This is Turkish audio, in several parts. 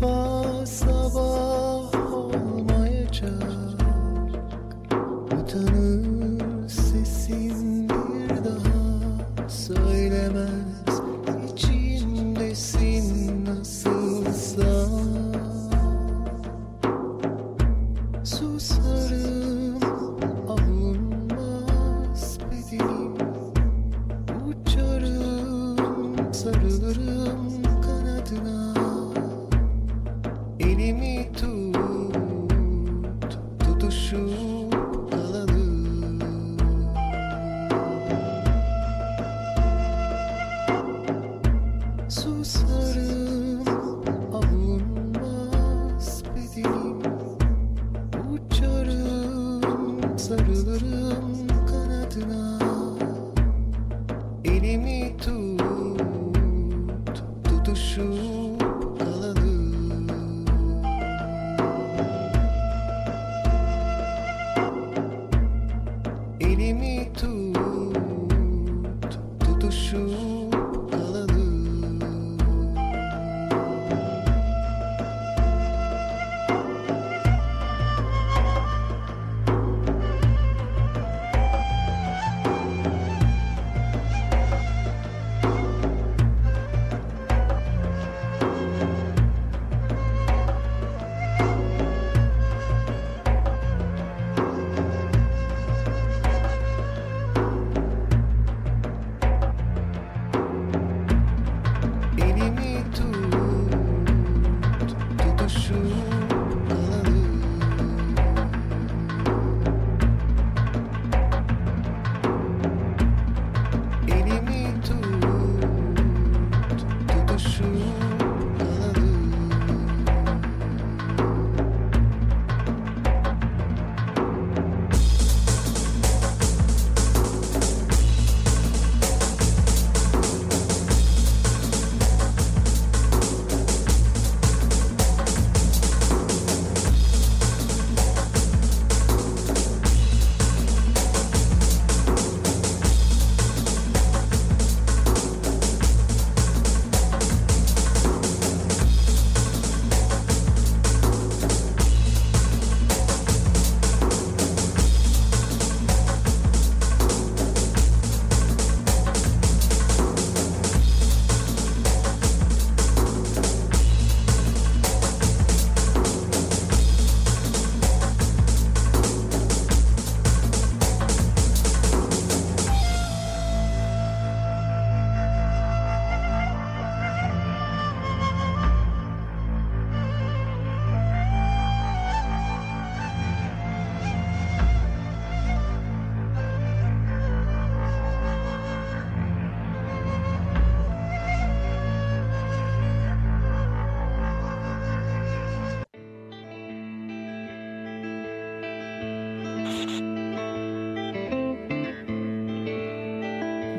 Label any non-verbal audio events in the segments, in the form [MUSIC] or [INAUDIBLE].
faça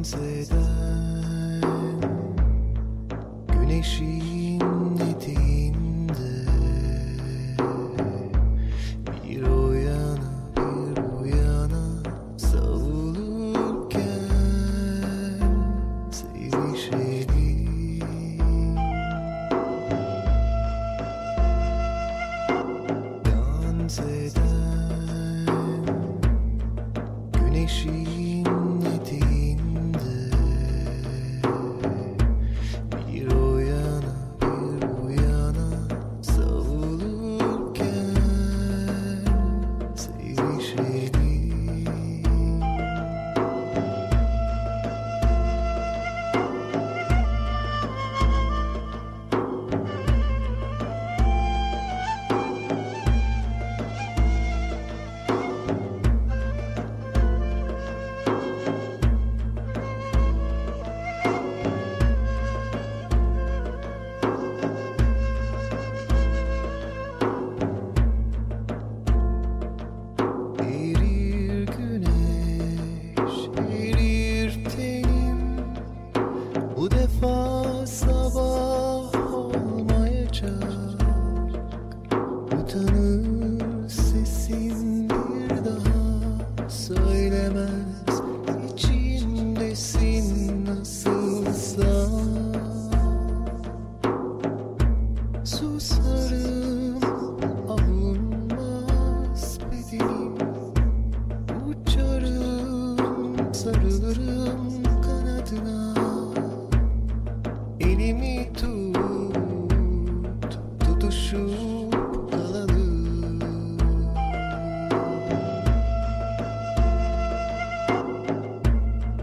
kimseden Güneşi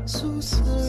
素色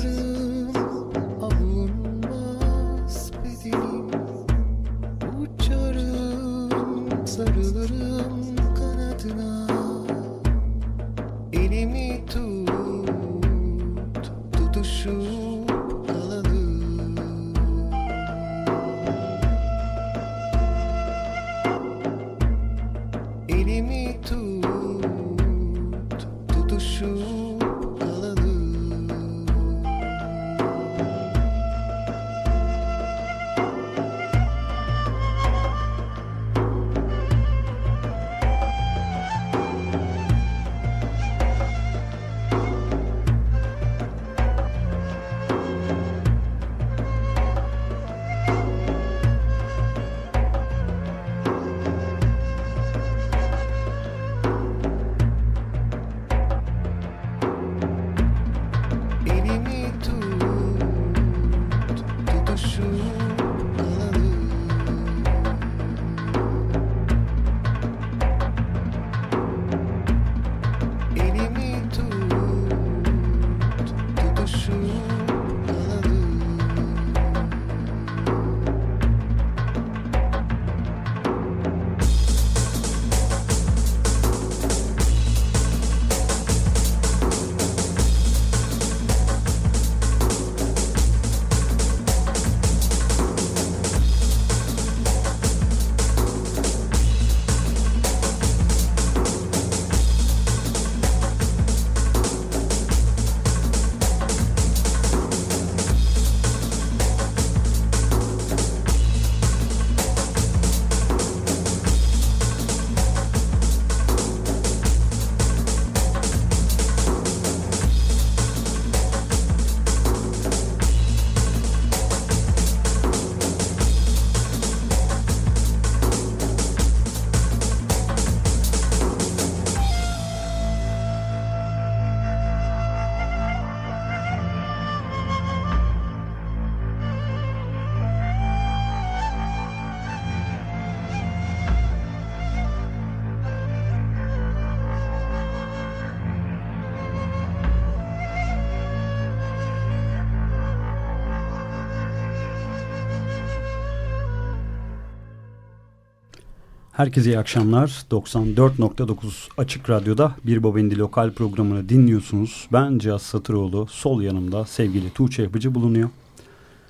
Herkese iyi akşamlar. 94.9 Açık Radyo'da Bir Babendi Lokal programını dinliyorsunuz. Ben Cihat Satıroğlu. Sol yanımda sevgili Tuğçe Yapıcı bulunuyor.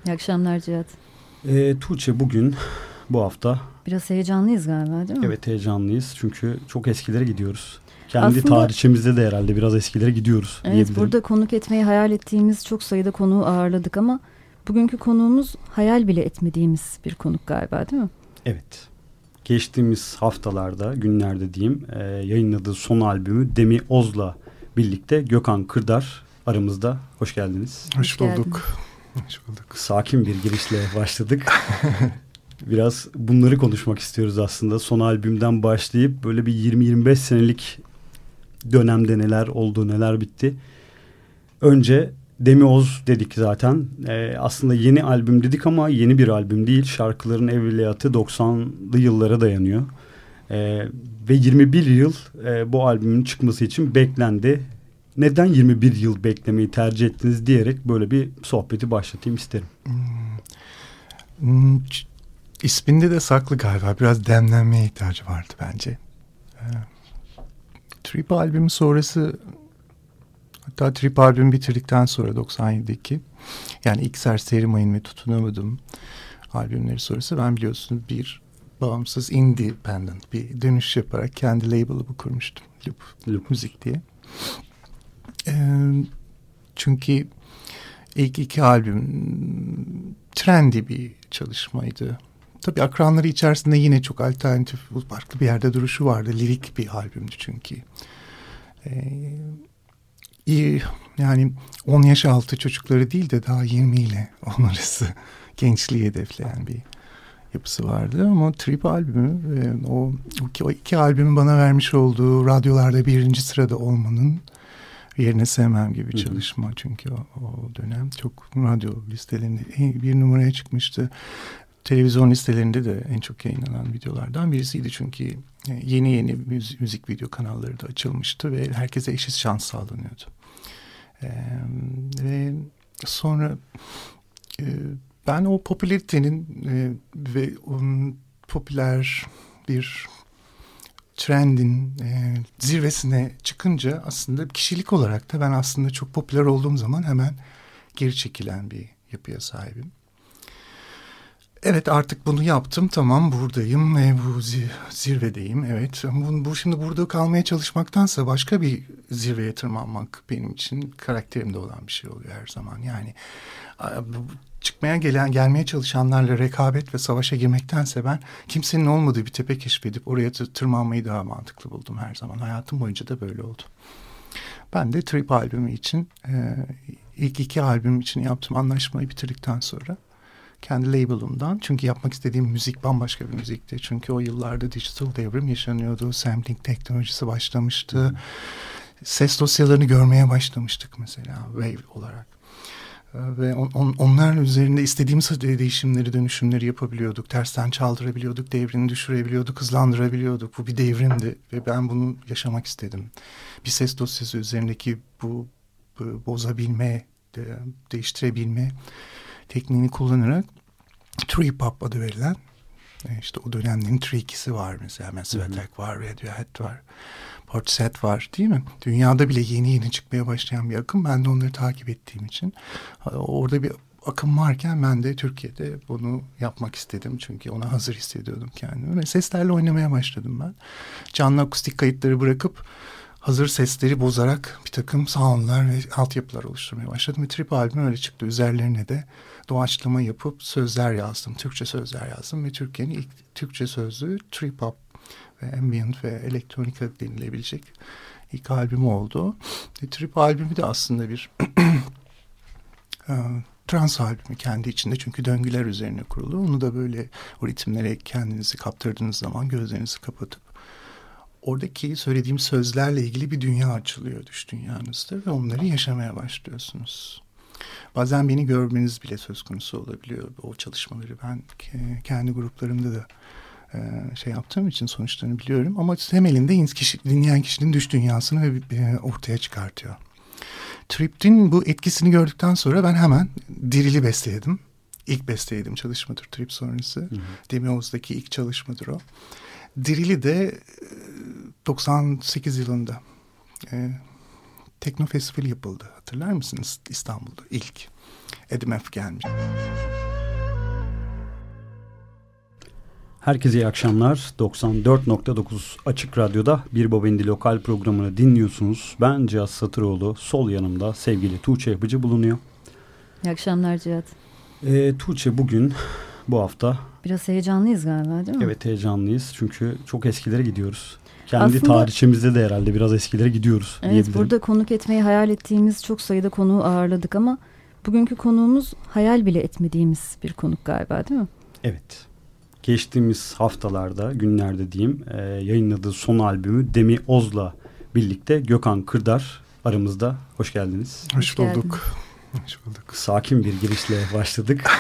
İyi akşamlar Cihat. Ee, Tuğçe bugün bu hafta... Biraz heyecanlıyız galiba değil mi? Evet heyecanlıyız çünkü çok eskilere gidiyoruz. Kendi Aslında, tarihçimizde de herhalde biraz eskilere gidiyoruz Evet burada konuk etmeyi hayal ettiğimiz çok sayıda konuğu ağırladık ama bugünkü konuğumuz hayal bile etmediğimiz bir konuk galiba değil mi? Evet. Geçtiğimiz haftalarda, günlerde diyeyim e, yayınladığı son albümü Demi Oz'la birlikte Gökhan Kırdar aramızda. Hoş geldiniz. Hoş, Hoş bulduk. Hoş bulduk. Sakin bir girişle [LAUGHS] başladık. Biraz bunları konuşmak istiyoruz aslında. Son albümden başlayıp böyle bir 20-25 senelik dönemde neler oldu, neler bitti. Önce Demi Oz dedik zaten. Ee, aslında yeni albüm dedik ama yeni bir albüm değil. Şarkıların evliyatı 90'lı yıllara dayanıyor. Ee, ve 21 yıl e, bu albümün çıkması için beklendi. Neden 21 yıl beklemeyi tercih ettiniz diyerek böyle bir sohbeti başlatayım isterim. Hmm. Hmm, isminde de saklı galiba. Biraz demlenmeye ihtiyacı vardı bence. Ee, Trip albümü sonrası hatta Trip albümü bitirdikten sonra 97'deki yani ilk serseri mayın ve tutunamadım albümleri sonrası ben biliyorsunuz bir bağımsız independent bir dönüş yaparak kendi label'ımı kurmuştum. Loop, Loop Müzik diye. Ee, çünkü ilk iki albüm trendy bir çalışmaydı. Tabii akranları içerisinde yine çok alternatif, farklı bir yerde duruşu vardı. Lirik bir albümdü çünkü. Ee, yani 10 yaş altı çocukları değil de daha 20 ile 10 arası gençliği hedefleyen bir yapısı vardı. Ama Trip albümü, e, o, o iki albümün bana vermiş olduğu radyolarda birinci sırada olmanın yerine sevmem gibi bir çalışma. Çünkü o, o dönem çok radyo listelerinde bir numaraya çıkmıştı televizyon listelerinde de en çok yayınlanan videolardan birisiydi. Çünkü e, yeni yeni müzik, müzik video kanalları da açılmıştı ve herkese eşit şans sağlanıyordu. Ve sonra ben o popülaritenin ve onun popüler bir trendin zirvesine çıkınca aslında kişilik olarak da ben aslında çok popüler olduğum zaman hemen geri çekilen bir yapıya sahibim. Evet artık bunu yaptım tamam buradayım ve bu zirvedeyim evet. Bu, bu şimdi burada kalmaya çalışmaktansa başka bir zirveye tırmanmak benim için karakterimde olan bir şey oluyor her zaman. Yani çıkmaya gelen gelmeye çalışanlarla rekabet ve savaşa girmektense ben kimsenin olmadığı bir tepe keşfedip oraya tırmanmayı daha mantıklı buldum her zaman. Hayatım boyunca da böyle oldu. Ben de Trip albümü için ilk iki albüm için yaptığım anlaşmayı bitirdikten sonra kendi label'ımdan. Çünkü yapmak istediğim müzik bambaşka bir müzikti. Çünkü o yıllarda digital devrim yaşanıyordu. Sampling teknolojisi başlamıştı. Ses dosyalarını görmeye başlamıştık mesela wave olarak. Ee, ve on, on, onlar üzerinde istediğimiz değişimleri, dönüşümleri yapabiliyorduk. Tersten çaldırabiliyorduk, devrini düşürebiliyorduk, hızlandırabiliyorduk. Bu bir devrimdi ve ben bunu yaşamak istedim. Bir ses dosyası üzerindeki bu, bu bozabilme, de, değiştirebilme tekniğini kullanarak tree pop adı verilen e, işte o dönemlerin trikisi var mesela. Attack var, Radiohead var, Portishead var değil mi? Dünyada bile yeni yeni çıkmaya başlayan bir akım. Ben de onları takip ettiğim için orada bir akım varken ben de Türkiye'de bunu yapmak istedim. Çünkü ona hazır hissediyordum kendimi. Ve seslerle oynamaya başladım ben. Canlı akustik kayıtları bırakıp hazır sesleri bozarak bir takım soundlar ve altyapılar oluşturmaya başladım. Ve trip albüm öyle çıktı. Üzerlerine de doğaçlama yapıp sözler yazdım. Türkçe sözler yazdım ve Türkiye'nin ilk Türkçe sözlü trip hop ve ambient ve elektronika denilebilecek ilk albümü oldu. E, trip albümü de aslında bir [CLEARS THROAT] e, trans albümü kendi içinde çünkü döngüler üzerine kurulu. Onu da böyle o ritimlere kendinizi kaptırdığınız zaman gözlerinizi kapatıp oradaki söylediğim sözlerle ilgili bir dünya açılıyor düş dünyanızda ve onları yaşamaya başlıyorsunuz. Bazen beni görmeniz bile söz konusu olabiliyor o çalışmaları. Ben kendi gruplarımda da e, şey yaptığım için sonuçlarını biliyorum. Ama temelinde kişi, dinleyen kişinin düş dünyasını e, ortaya çıkartıyor. Trip'in bu etkisini gördükten sonra ben hemen Diril'i besteledim. İlk bestelediğim çalışmadır Trip sonrası. Hı hı. İlk çalışmadır o. Dirili de 98 yılında e, Tekno Festival yapıldı. Hatırlar mısınız İstanbul'da ilk? Edim F gelmiş. Herkese iyi akşamlar. 94.9 Açık Radyo'da Bir Baba İndi Lokal programını dinliyorsunuz. Ben Cihat Satıroğlu. Sol yanımda sevgili Tuğçe Yapıcı bulunuyor. İyi akşamlar Cihat. Ee, Tuğçe bugün bu hafta... Biraz heyecanlıyız galiba değil mi? Evet heyecanlıyız çünkü çok eskilere gidiyoruz. Kendi Aslında, tarihçemizde de herhalde biraz eskilere gidiyoruz Evet burada konuk etmeyi hayal ettiğimiz çok sayıda konuğu ağırladık ama bugünkü konuğumuz hayal bile etmediğimiz bir konuk galiba değil mi? Evet. Geçtiğimiz haftalarda, günlerde diyeyim e, yayınladığı son albümü Demi Oz'la birlikte Gökhan Kırdar aramızda. Hoş geldiniz. Hoş, Hoş bulduk. Geldiniz. Hoş bulduk. Sakin bir girişle [LAUGHS] başladık.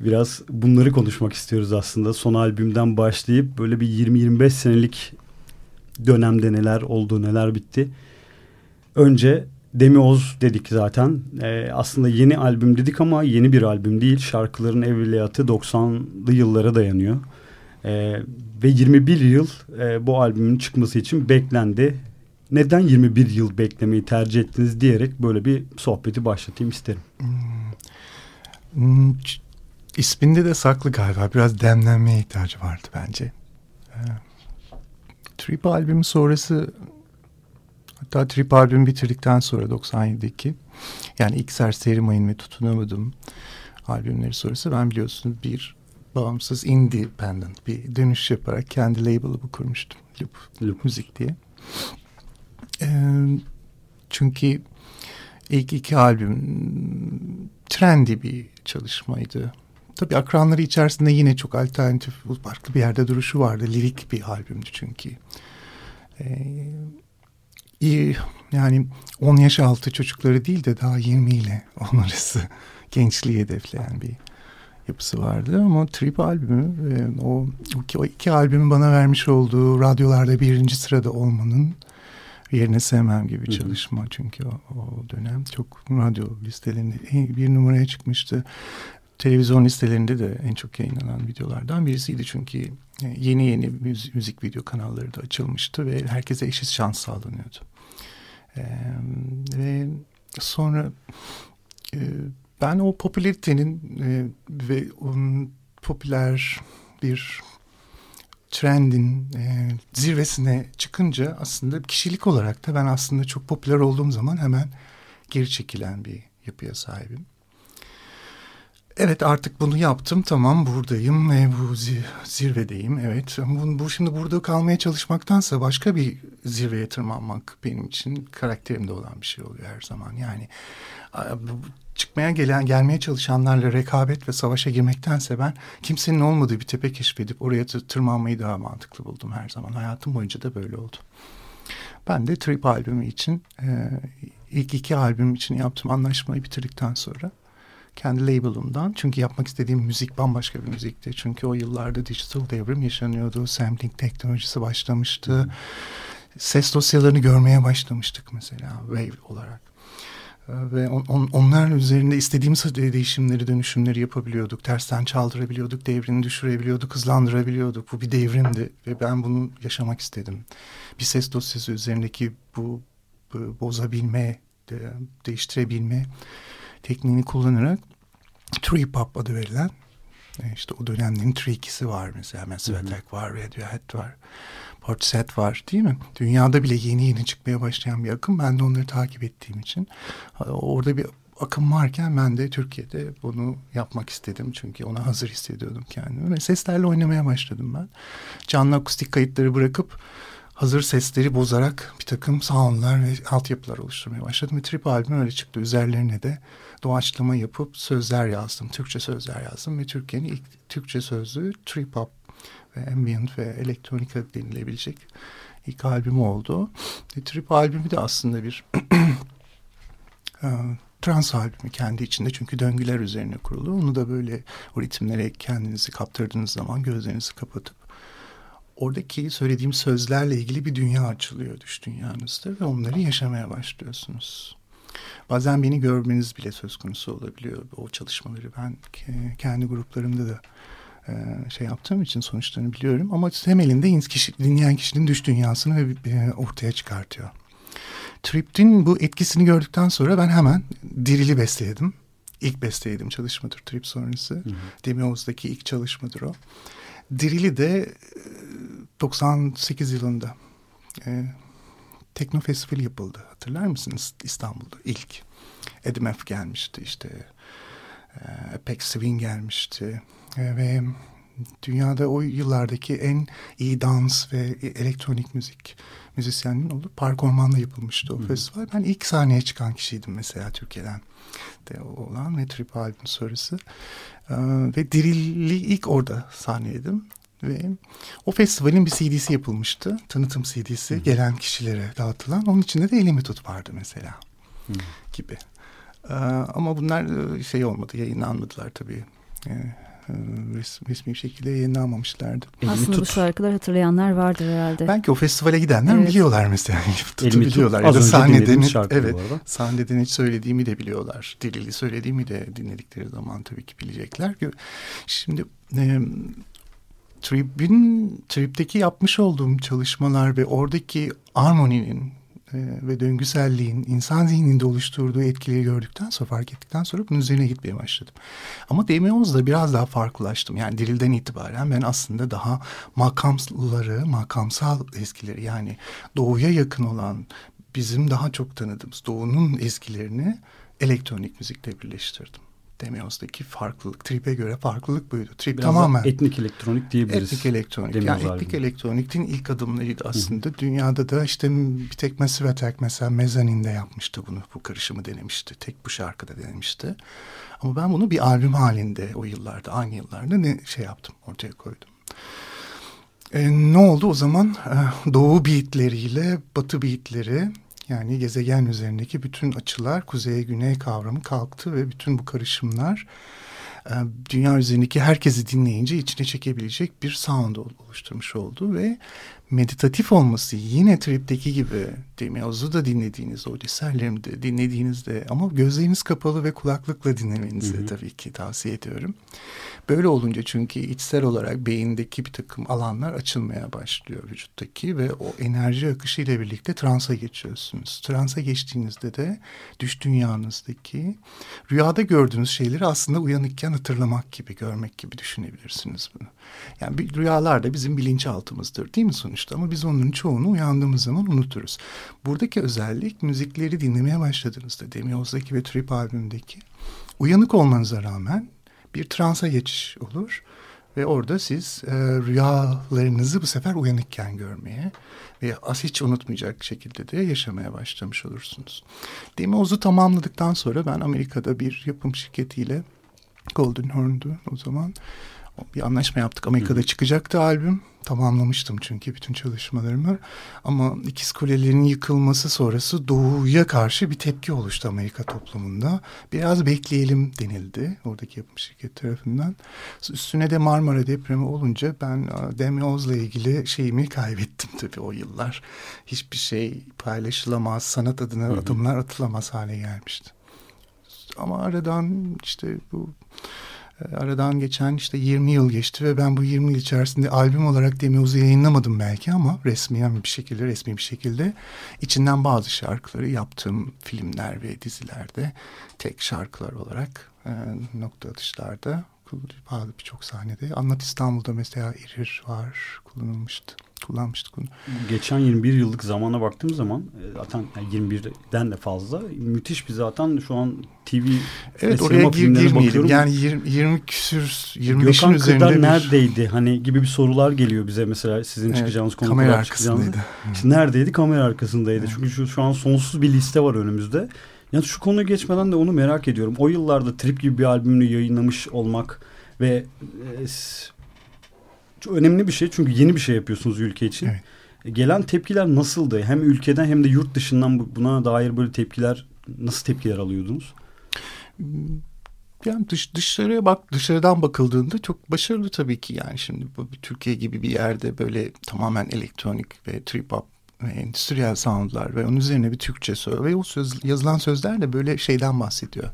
Biraz bunları konuşmak istiyoruz aslında. Son albümden başlayıp böyle bir 20-25 senelik dönemde neler oldu, neler bitti. Önce Demi Oz dedik zaten. Ee, aslında yeni albüm dedik ama yeni bir albüm değil. Şarkıların evliyatı 90'lı yıllara dayanıyor. Ee, ve 21 yıl e, bu albümün çıkması için beklendi. Neden 21 yıl beklemeyi tercih ettiniz diyerek böyle bir sohbeti başlatayım isterim. Hmm. Hmm, isminde de saklı galiba. Biraz demlenmeye ihtiyacı vardı bence. Trip albümü sonrası hatta Trip albümü bitirdikten sonra 97'deki yani ilk serseri mayın ve tutunamadım albümleri sonrası ben biliyorsunuz bir bağımsız independent bir dönüş yaparak kendi label'ımı kurmuştum. Loop, Loop Müzik diye. Ee, çünkü ilk iki albüm trendy bir çalışmaydı. Tabii akranları içerisinde yine çok alternatif, farklı bir yerde duruşu vardı. Lirik bir albümdü çünkü. Ee, iyi, yani 10 yaş altı çocukları değil de daha 20 ile 10 arası gençliği hedefleyen bir yapısı vardı. Ama Trip albümü, e, o, o iki albümün bana vermiş olduğu radyolarda birinci sırada olmanın yerine sevmem gibi çalışma. Çünkü o, o dönem çok radyo listelerinde bir numaraya çıkmıştı televizyon listelerinde de en çok yayınlanan videolardan birisiydi. Çünkü e, yeni yeni müzik, video kanalları da açılmıştı ve herkese eşit şans sağlanıyordu. Ve sonra e, ben o popülaritenin e, ve onun popüler bir trendin e, zirvesine çıkınca aslında kişilik olarak da ben aslında çok popüler olduğum zaman hemen geri çekilen bir yapıya sahibim. Evet artık bunu yaptım tamam buradayım ve bu zirvedeyim evet. Bu, bu şimdi burada kalmaya çalışmaktansa başka bir zirveye tırmanmak benim için karakterimde olan bir şey oluyor her zaman. Yani çıkmaya gelen gelmeye çalışanlarla rekabet ve savaşa girmektense ben kimsenin olmadığı bir tepe keşfedip oraya tırmanmayı daha mantıklı buldum her zaman. Hayatım boyunca da böyle oldu. Ben de Trip albümü için ilk iki albüm için yaptığım anlaşmayı bitirdikten sonra kendi label'ımdan. Çünkü yapmak istediğim müzik bambaşka bir müzikti. Çünkü o yıllarda digital devrim yaşanıyordu. Sampling teknolojisi başlamıştı. Ses dosyalarını görmeye başlamıştık mesela wave olarak. Ee, ve on, on, onlar üzerinde istediğimiz değişimleri, dönüşümleri yapabiliyorduk. Tersten çaldırabiliyorduk, devrini düşürebiliyorduk, hızlandırabiliyorduk. Bu bir devrimdi ve ben bunu yaşamak istedim. Bir ses dosyası üzerindeki bu, bu bozabilme, de, değiştirebilme tekniğini kullanarak tree pop adı verilen e, işte o dönemlerin trikisi var mesela. Attack var, Radiohead var, Portishead var değil mi? Dünyada bile yeni yeni çıkmaya başlayan bir akım. Ben de onları takip ettiğim için orada bir akım varken ben de Türkiye'de bunu yapmak istedim. Çünkü ona hazır hissediyordum kendimi. Ve seslerle oynamaya başladım ben. Canlı akustik kayıtları bırakıp hazır sesleri bozarak bir takım soundlar ve altyapılar oluşturmaya başladım. Ve trip albüm öyle çıktı. Üzerlerine de doğaçlama yapıp sözler yazdım. Türkçe sözler yazdım ve Türkiye'nin ilk Türkçe sözlü trip hop ve ambient ve elektronika denilebilecek ilk albümü oldu. E, trip albümü de aslında bir [CLEARS THROAT] e, trans albümü kendi içinde çünkü döngüler üzerine kurulu. Onu da böyle o ritimlere kendinizi kaptırdığınız zaman gözlerinizi kapatıp oradaki söylediğim sözlerle ilgili bir dünya açılıyor düş dünyanızda ve onları yaşamaya başlıyorsunuz. Bazen beni görmeniz bile söz konusu olabiliyor o çalışmaları. Ben kendi gruplarımda da e, şey yaptığım için sonuçlarını biliyorum. Ama temelinde kişi, dinleyen kişinin düş dünyasını e, ortaya çıkartıyor. Trip'in bu etkisini gördükten sonra ben hemen Diril'i besteledim. İlk bestelediğim çalışmadır Trip sonrası. Demi Oz'daki ilk çalışmadır o. Diril'i de 98 e, yılında e, Tekno Festival yapıldı. Hatırlar mısınız İstanbul'da ilk? Edmef gelmişti işte. E, Apex Swing gelmişti. E, ve dünyada o yıllardaki en iyi dans ve elektronik müzik müzisyenliğin olduğu Park Orman'da yapılmıştı o hmm. festival. Ben ilk sahneye çıkan kişiydim mesela Türkiye'den de olan ve Trip albüm sonrası. Ee, ve Dirilli ilk orada sahneydim. Ve o festivalin bir CD'si yapılmıştı. Tanıtım CD'si. Hmm. Gelen kişilere dağıtılan. Onun içinde de Elimi Tut vardı mesela. Hmm. Gibi. Ee, ama bunlar e, şey olmadı. Yayınlanmadılar tabii. Ee, resmi, resmi bir şekilde yayınlanmamışlardı. Aslında bu şarkılar hatırlayanlar vardır herhalde. Belki o festivale gidenler evet. biliyorlar mesela. [LAUGHS] Tutabiliyorlar. Ya da sahneden, evet, sahneden hiç söylediğimi de biliyorlar. Dilili söylediğimi de dinledikleri zaman tabii ki bilecekler. Şimdi e, Trip'in Trip'teki yapmış olduğum çalışmalar ve oradaki armoninin e, ve döngüselliğin insan zihninde oluşturduğu etkileri gördükten sonra fark ettikten sonra bunun üzerine gitmeye başladım. Ama Demioz'da biraz daha farklılaştım. Yani dirilden itibaren ben aslında daha makamları, makamsal eskileri yani doğuya yakın olan bizim daha çok tanıdığımız doğunun eskilerini elektronik müzikle birleştirdim. Demioz'daki farklılık. Trip'e göre farklılık buydu. Trip Biraz tamamen etnik elektronik diyebiliriz. Etnik elektronik. Demiyoz yani etnik elektronikin ilk adımlarıydı aslında. Hı. Dünyada da işte bir tek Massive Attack mesela Mezzanine'de yapmıştı bunu. Bu karışımı denemişti. Tek bu şarkıda denemişti. Ama ben bunu bir albüm halinde o yıllarda, aynı yıllarda ne şey yaptım, ortaya koydum. E, ne oldu o zaman? E, doğu beatleriyle batı beatleri yani gezegen üzerindeki bütün açılar kuzeye güney kavramı kalktı ve bütün bu karışımlar e, dünya üzerindeki herkesi dinleyince içine çekebilecek bir sound oluşturmuş oldu ve meditatif olması yine tripteki gibi Demioz'u da dinlediğiniz o eserlerimi dinlediğinizde ama gözleriniz kapalı ve kulaklıkla dinlemenizi hı hı. tabii ki tavsiye ediyorum. Böyle olunca çünkü içsel olarak beyindeki bir takım alanlar açılmaya başlıyor vücuttaki ve o enerji akışı ile birlikte transa geçiyorsunuz. Transa geçtiğinizde de düş dünyanızdaki rüyada gördüğünüz şeyleri aslında uyanıkken hatırlamak gibi, görmek gibi düşünebilirsiniz bunu. Yani rüyalar da bizim bilinçaltımızdır değil mi sonuçta ama biz onların çoğunu uyandığımız zaman unuturuz. Buradaki özellik müzikleri dinlemeye başladığınızda Demioz'daki ve Trip albümündeki uyanık olmanıza rağmen bir transa geçiş olur. Ve orada siz e, rüyalarınızı bu sefer uyanıkken görmeye ve az hiç unutmayacak şekilde de yaşamaya başlamış olursunuz. Demoz'u tamamladıktan sonra ben Amerika'da bir yapım şirketiyle Golden Horn'du o zaman bir anlaşma yaptık. Amerika'da Hı. çıkacaktı albüm. Tamamlamıştım çünkü bütün çalışmalarımı. Ama ikiz kulelerin yıkılması sonrası doğuya karşı bir tepki oluştu Amerika toplumunda. Biraz bekleyelim denildi oradaki yapım şirket tarafından. Üstüne de Marmara depremi olunca ben Demioz'la ilgili şeyimi kaybettim [LAUGHS] tabii o yıllar. Hiçbir şey paylaşılamaz, sanat adına Hı. adımlar atılamaz hale gelmişti. Ama aradan işte bu aradan geçen işte 20 yıl geçti ve ben bu 20 yıl içerisinde albüm olarak Demioz'u yayınlamadım belki ama resmi bir şekilde resmi bir şekilde içinden bazı şarkıları yaptığım filmler ve dizilerde tek şarkılar olarak e, nokta atışlarda birçok sahnede. Anlat İstanbul'da mesela İrir var kullanılmıştı kullanmıştık onu. Geçen 21 yıllık zamana baktığım zaman e, zaten yani 21'den de fazla müthiş bir zaten şu an TV Evet oraya gir, girmeyelim. Yani 20, 20 küsür 25'in üzerinde Kırdar bir... neredeydi? Hani gibi bir sorular geliyor bize mesela sizin evet, çıkacağınız konu. Kamera arkasındaydı. İşte neredeydi? Kamera arkasındaydı. Evet. Çünkü şu, şu an sonsuz bir liste var önümüzde. Yani şu konuya geçmeden de onu merak ediyorum. O yıllarda Trip gibi bir albümünü yayınlamış olmak ve e, çok önemli bir şey çünkü yeni bir şey yapıyorsunuz ülke için. Evet. Gelen tepkiler nasıldı? Hem ülkeden hem de yurt dışından buna dair böyle tepkiler nasıl tepkiler alıyordunuz? Yani dış, dışarıya bak dışarıdan bakıldığında çok başarılı tabii ki yani şimdi bu Türkiye gibi bir yerde böyle tamamen elektronik ve trip hop ve endüstriyel soundlar ve onun üzerine bir Türkçe söz ve o söz, yazılan sözler de böyle şeyden bahsediyor.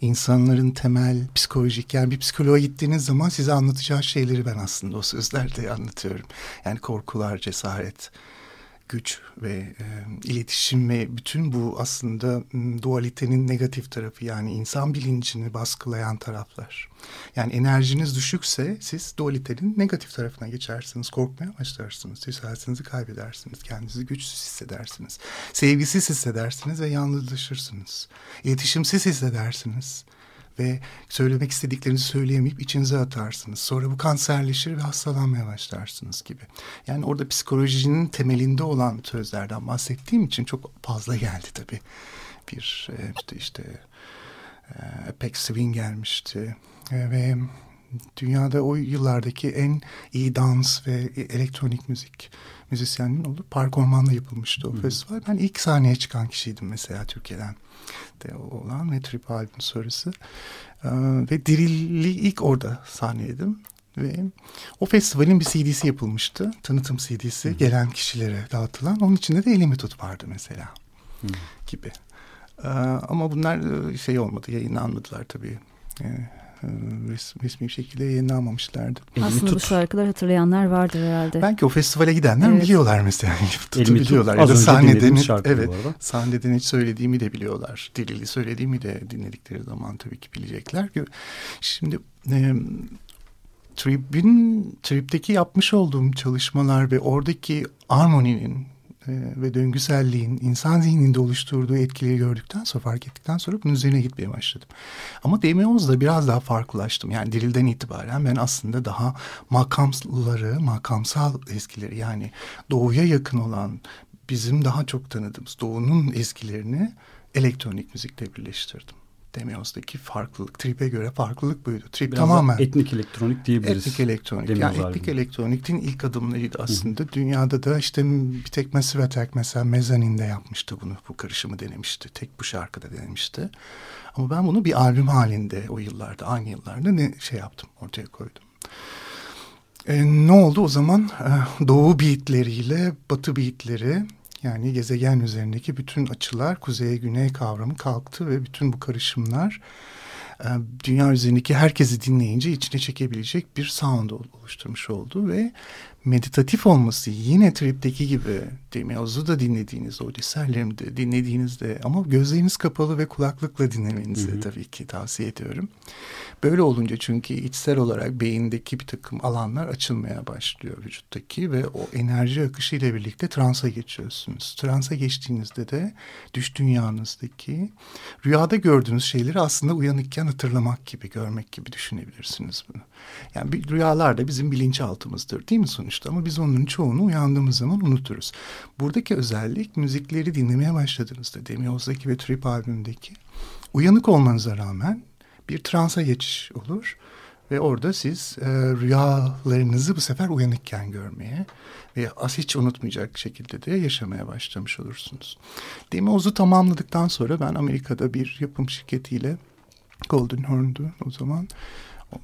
İnsanların temel psikolojik yani bir psikoloğa gittiğiniz zaman size anlatacağı şeyleri ben aslında o sözlerde anlatıyorum. Yani korkular, cesaret, güç ve e, iletişim ve bütün bu aslında dualitenin negatif tarafı yani insan bilincini baskılayan taraflar. Yani enerjiniz düşükse siz dualitenin negatif tarafına geçersiniz, korkmaya başlarsınız, cesaretinizi kaybedersiniz, kendinizi güçsüz hissedersiniz, sevgisiz hissedersiniz ve yalnızlaşırsınız, iletişimsiz hissedersiniz ve söylemek istediklerinizi söyleyemeyip içinize atarsınız. Sonra bu kanserleşir ve hastalanmaya başlarsınız gibi. Yani orada psikolojinin temelinde olan sözlerden bahsettiğim için çok fazla geldi tabii. Bir e, işte işte e, Apex Swing gelmişti E, ve dünyada o yıllardaki en iyi dans ve elektronik müzik müzisyeninin olup Park Orman'da yapılmıştı o festival. Ben ilk sahneye çıkan kişiydim mesela Türkiye'den de olan ve Trip albüm sonrası. Ee, ve Dirilli ilk orada sahneydim. Ve o festivalin bir CD'si yapılmıştı. Tanıtım CD'si gelen kişilere dağıtılan. Onun içinde de elimi tut vardı mesela gibi. Ee, ama bunlar şey olmadı, yayınlanmadılar tabii. Ee, e, res- resmi bir şekilde yayınlanmamışlardı. Elimi Aslında bu tut. şarkıları hatırlayanlar vardır herhalde. Belki o festivale gidenler Evet. biliyorlar mesela. [LAUGHS] Elimi tut'u Elimi tut. biliyorlar. Az ya da önce sahnede dinlediğimiz ne- şarkı evet, bu arada. sahnede ne söylediğimi de biliyorlar. Dilili söylediğimi de dinledikleri zaman tabii ki bilecekler. Şimdi e, Trip'in Trip'teki yapmış olduğum çalışmalar ve oradaki armoninin ve döngüselliğin insan zihninde oluşturduğu etkileri gördükten sonra fark ettikten sonra bunun üzerine gitmeye başladım. Ama Demioz'da biraz daha farklılaştım. Yani Diril'den itibaren ben aslında daha makamları, makamsal eskileri yani doğuya yakın olan bizim daha çok tanıdığımız doğunun eskilerini elektronik müzikle birleştirdim. Demioz'daki farklılık, Trip'e göre farklılık buydu. Trip Biraz tamamen etnik elektronik diyebiliriz. Etnik elektronik. Demiyoruz Yani etnik elektronikin ilk adımlarıydı aslında. Dünyada da işte bir tek Massive Attack mesela Mezzanine'de yapmıştı bunu. Bu karışımı denemişti. Tek bu şarkıda denemişti. Ama ben bunu bir albüm halinde o yıllarda, aynı yıllarda ne şey yaptım, ortaya koydum. E, ne oldu o zaman? E, doğu beatleriyle batı beatleri yani gezegen üzerindeki bütün açılar kuzeye güney kavramı kalktı ve bütün bu karışımlar e, dünya üzerindeki herkesi dinleyince içine çekebilecek bir sound ol- oluşturmuş oldu ve meditatif olması yine tripteki gibi Demioz'u da dinlediğiniz o eserlerimi de dinlediğinizde ama gözleriniz kapalı ve kulaklıkla dinlemenizi hı. tabii ki tavsiye ediyorum. Böyle olunca çünkü içsel olarak beyindeki bir takım alanlar açılmaya başlıyor vücuttaki ve o enerji akışı ile birlikte transa geçiyorsunuz. Transa geçtiğinizde de düş dünyanızdaki rüyada gördüğünüz şeyleri aslında uyanıkken hatırlamak gibi, görmek gibi düşünebilirsiniz bunu. Yani bir, rüyalar da bizim bilinçaltımızdır değil mi sonuçta? Ama biz onların çoğunu uyandığımız zaman unuturuz. Buradaki özellik müzikleri dinlemeye başladığınızda Demioz'daki ve Trip albümündeki uyanık olmanıza rağmen bir transa geçiş olur. Ve orada siz e, rüyalarınızı bu sefer uyanıkken görmeye ve az hiç unutmayacak şekilde de yaşamaya başlamış olursunuz. Demioz'u tamamladıktan sonra ben Amerika'da bir yapım şirketiyle Golden Horn'du o zaman.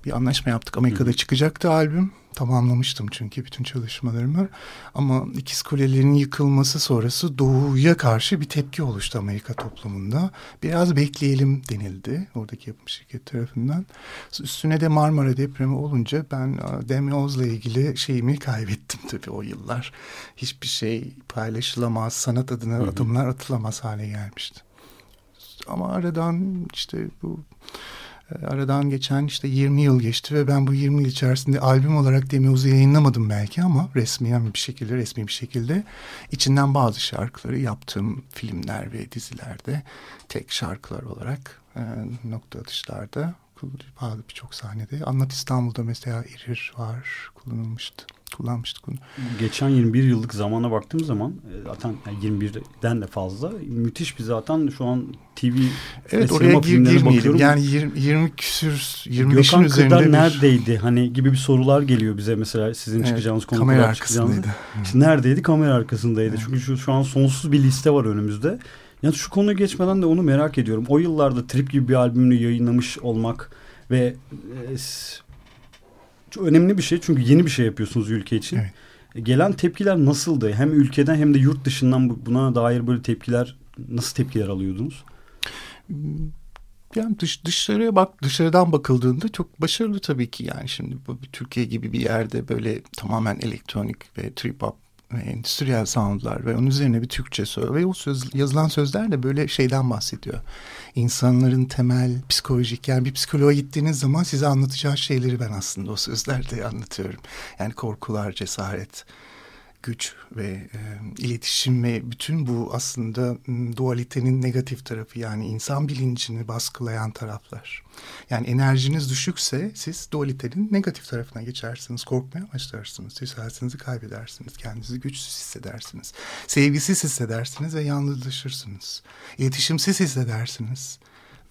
Bir anlaşma yaptık. Amerika'da çıkacaktı albüm. Tamamlamıştım çünkü bütün çalışmalarımı. Ama ikiz kulelerin yıkılması sonrası doğuya karşı bir tepki oluştu Amerika toplumunda. Biraz bekleyelim denildi oradaki yapım şirketi tarafından. Üstüne de Marmara depremi olunca ben e, Demioz'la ilgili şeyimi kaybettim [LAUGHS] tabii o yıllar. Hiçbir şey paylaşılamaz, sanat adına adımlar atılamaz hale gelmişti. Ama aradan işte bu Aradan geçen işte 20 yıl geçti ve ben bu 20 yıl içerisinde albüm olarak Demioz'u yayınlamadım belki ama resmi yani bir şekilde resmi bir şekilde içinden bazı şarkıları yaptığım filmler ve dizilerde tek şarkılar olarak e, nokta atışlarda bazı birçok sahnede Anlat İstanbul'da mesela Erir var kullanılmıştı kullanmıştık bunu. Geçen 21 yıllık zamana baktığım zaman e, zaten yani 21'den de fazla müthiş bir zaten şu an TV Evet ve oraya gir, girmeyelim. bakıyorum. Yani 20, 20 küsür 25'in Gökhan üzerinde Kırdar bir neredeydi hani gibi bir sorular geliyor bize mesela sizin Evet, çıkacağınız kamera konuklar çıkacağınız. arkasındaydı. İşte neredeydi? Kamera arkasındaydı. Çünkü şu, şu an sonsuz bir liste var önümüzde. Yani şu konuyu geçmeden de onu merak ediyorum. O yıllarda Trip gibi bir albümünü yayınlamış olmak ve e, çok önemli bir şey çünkü yeni bir şey yapıyorsunuz ülke için. Evet. Gelen tepkiler nasıldı? Hem ülkeden hem de yurt dışından buna dair böyle tepkiler nasıl tepkiler alıyordunuz? Yani dış, dışarıya bak dışarıdan bakıldığında çok başarılı tabii ki yani şimdi bu Türkiye gibi bir yerde böyle tamamen elektronik ve trip hop ve endüstriyel soundlar ve onun üzerine bir Türkçe söz ve o söz, yazılan sözler de böyle şeyden bahsediyor. İnsanların temel psikolojik yani bir psikoloğa gittiğiniz zaman size anlatacağı şeyleri ben aslında o sözlerde anlatıyorum. Yani korkular, cesaret, güç ve e, iletişim ve bütün bu aslında dualitenin negatif tarafı yani insan bilincini baskılayan taraflar. Yani enerjiniz düşükse siz dualitenin negatif tarafına geçersiniz, korkmaya başlarsınız, cesaretinizi kaybedersiniz, kendinizi güçsüz hissedersiniz, sevgisiz hissedersiniz ve yalnızlaşırsınız, iletişimsiz hissedersiniz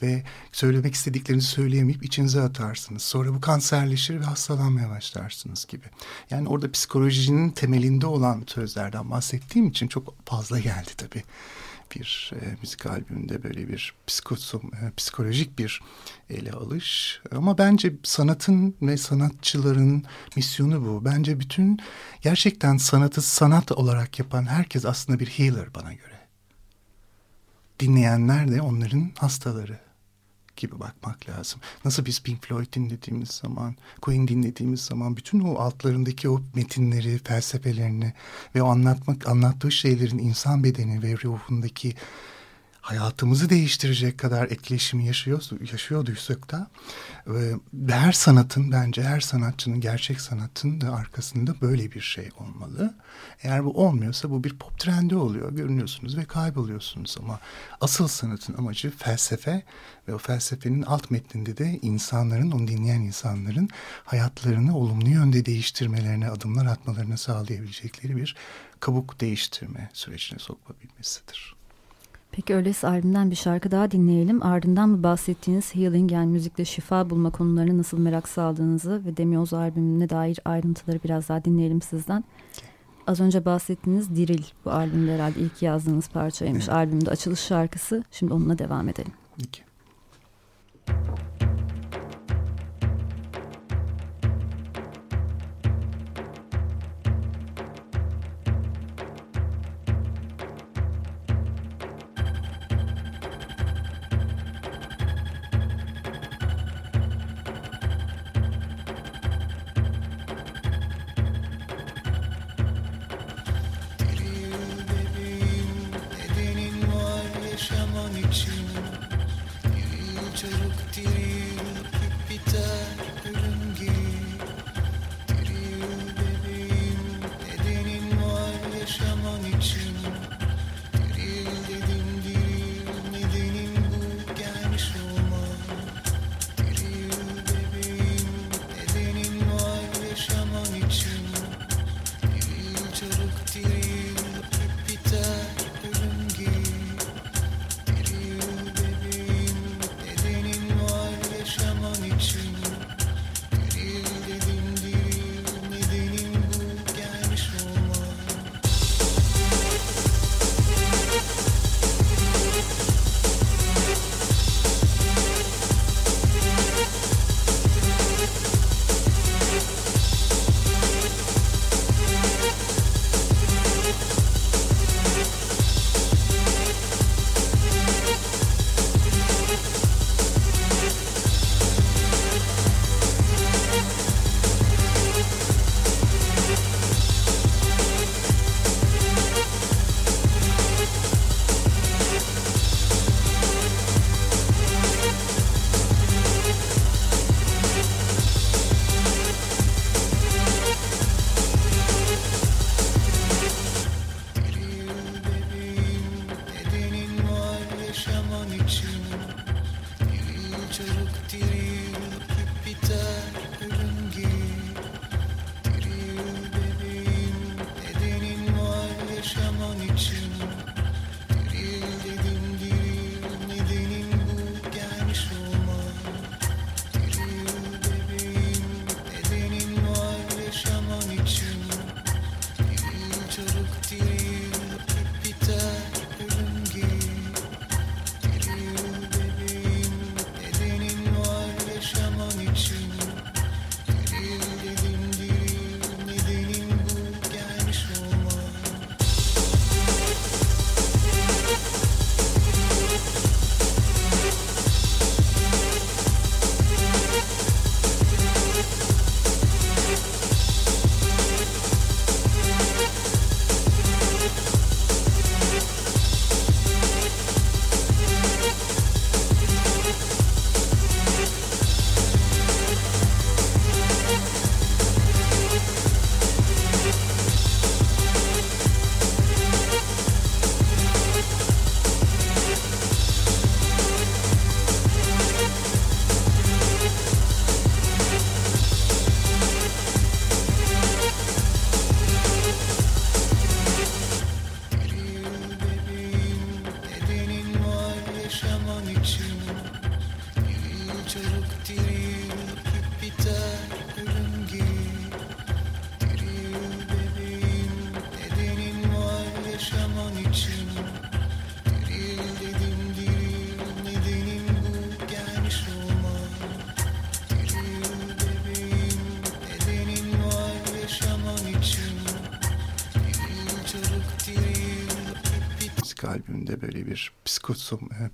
ve söylemek istediklerinizi söyleyemeyip içinize atarsınız. Sonra bu kanserleşir ve hastalanmaya başlarsınız gibi. Yani orada psikolojinin temelinde olan sözlerden bahsettiğim için çok fazla geldi tabii. Bir e, müzik albümünde böyle bir psikosom, e, psikolojik bir ele alış. Ama bence sanatın ve sanatçıların misyonu bu. Bence bütün gerçekten sanatı sanat olarak yapan herkes aslında bir healer bana göre dinleyenler de onların hastaları gibi bakmak lazım. Nasıl biz Pink Floyd dinlediğimiz zaman, Queen dinlediğimiz zaman bütün o altlarındaki o metinleri, felsefelerini ve o anlatmak anlattığı şeylerin insan bedeni ve ruhundaki hayatımızı değiştirecek kadar etkileşimi yaşıyor, yaşıyorduysak da e, her sanatın bence her sanatçının gerçek sanatın da arkasında böyle bir şey olmalı. Eğer bu olmuyorsa bu bir pop trendi oluyor. Görünüyorsunuz ve kayboluyorsunuz ama asıl sanatın amacı felsefe ve o felsefenin alt metninde de insanların, onu dinleyen insanların hayatlarını olumlu yönde değiştirmelerine, adımlar atmalarını sağlayabilecekleri bir kabuk değiştirme sürecine sokmabilmesidir. Peki öyleyse albümden bir şarkı daha dinleyelim. Ardından mı bahsettiğiniz healing yani müzikle şifa bulma konularına nasıl merak saldığınızı ve Demioz albümüne dair ayrıntıları biraz daha dinleyelim sizden. Az önce bahsettiğiniz Diril bu albümde herhalde ilk yazdığınız parçaymış. Evet. Albümde açılış şarkısı. Şimdi onunla devam edelim. Peki.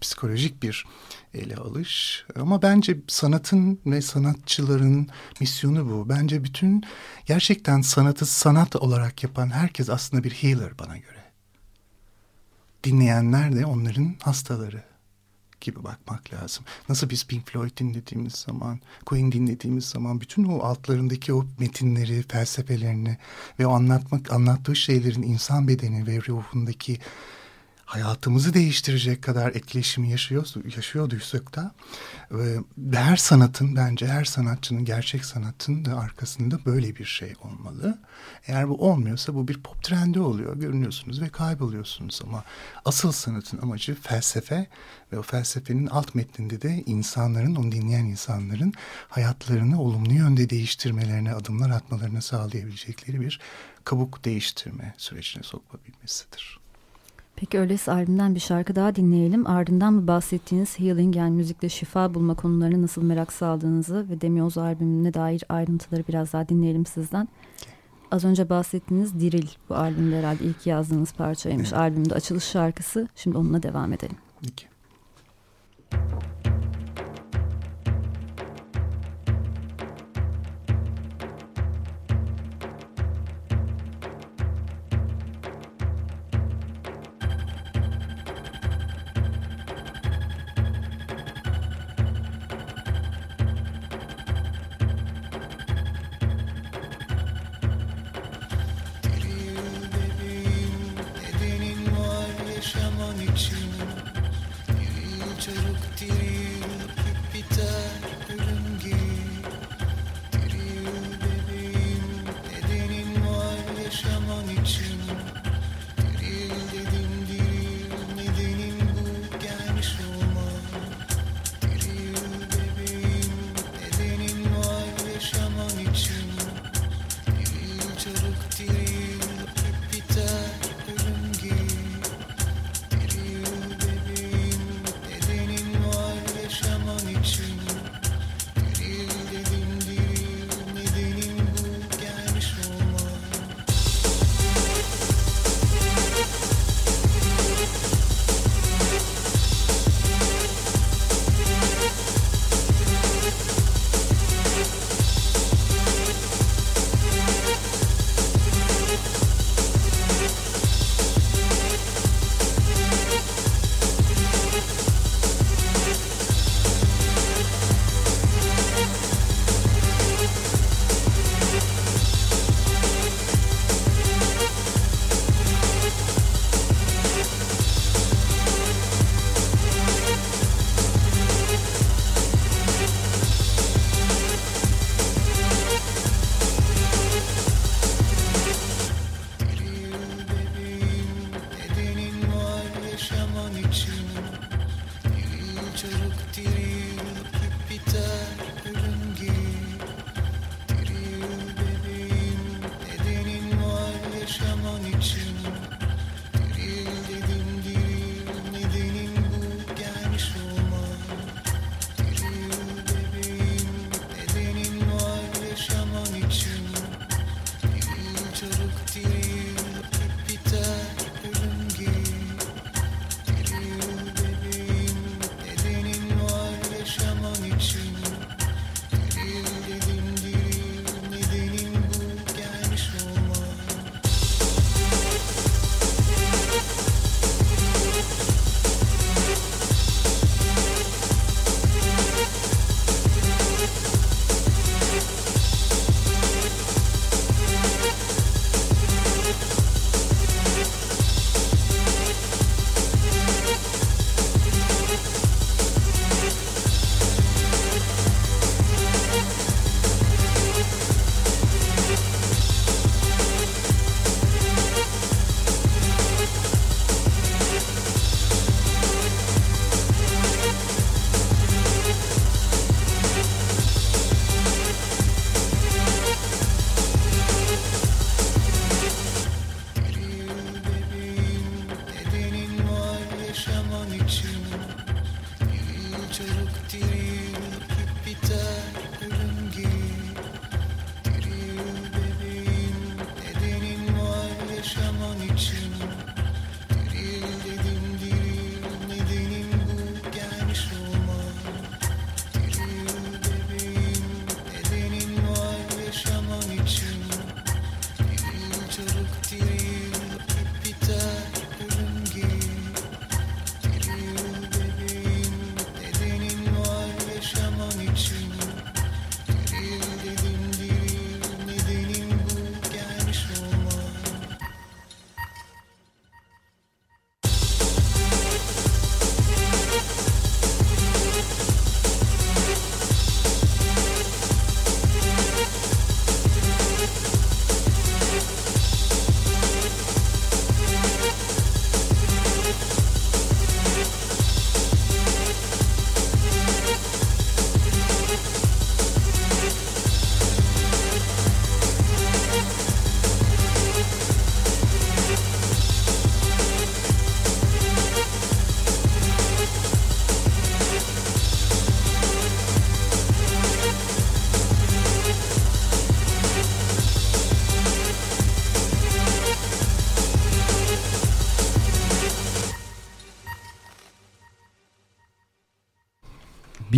Psikolojik bir ele alış. Ama bence sanatın ve sanatçıların misyonu bu. Bence bütün gerçekten sanatı sanat olarak yapan herkes aslında bir healer bana göre. Dinleyenler de onların hastaları gibi bakmak lazım. Nasıl biz Pink Floyd dinlediğimiz zaman, Queen dinlediğimiz zaman bütün o altlarındaki o metinleri, felsefelerini ve o anlatmak anlattığı şeylerin insan bedeni ve ruhundaki hayatımızı değiştirecek kadar etkileşimi yaşıyor, yaşıyorduysak da ve her sanatın bence her sanatçının gerçek sanatın da arkasında böyle bir şey olmalı. Eğer bu olmuyorsa bu bir pop trendi oluyor. Görünüyorsunuz ve kayboluyorsunuz ama asıl sanatın amacı felsefe ve o felsefenin alt metninde de insanların, onu dinleyen insanların hayatlarını olumlu yönde değiştirmelerine, adımlar atmalarını sağlayabilecekleri bir kabuk değiştirme sürecine sokulabilmesidir. Peki öyleyse albümden bir şarkı daha dinleyelim. Ardından mı bahsettiğiniz healing yani müzikle şifa bulma konularına nasıl merak saldığınızı ve Demioz albümüne dair ayrıntıları biraz daha dinleyelim sizden. Az önce bahsettiğiniz Diril bu albümde herhalde ilk yazdığınız parçaymış. Evet. Albümde açılış şarkısı. Şimdi onunla devam edelim. Peki.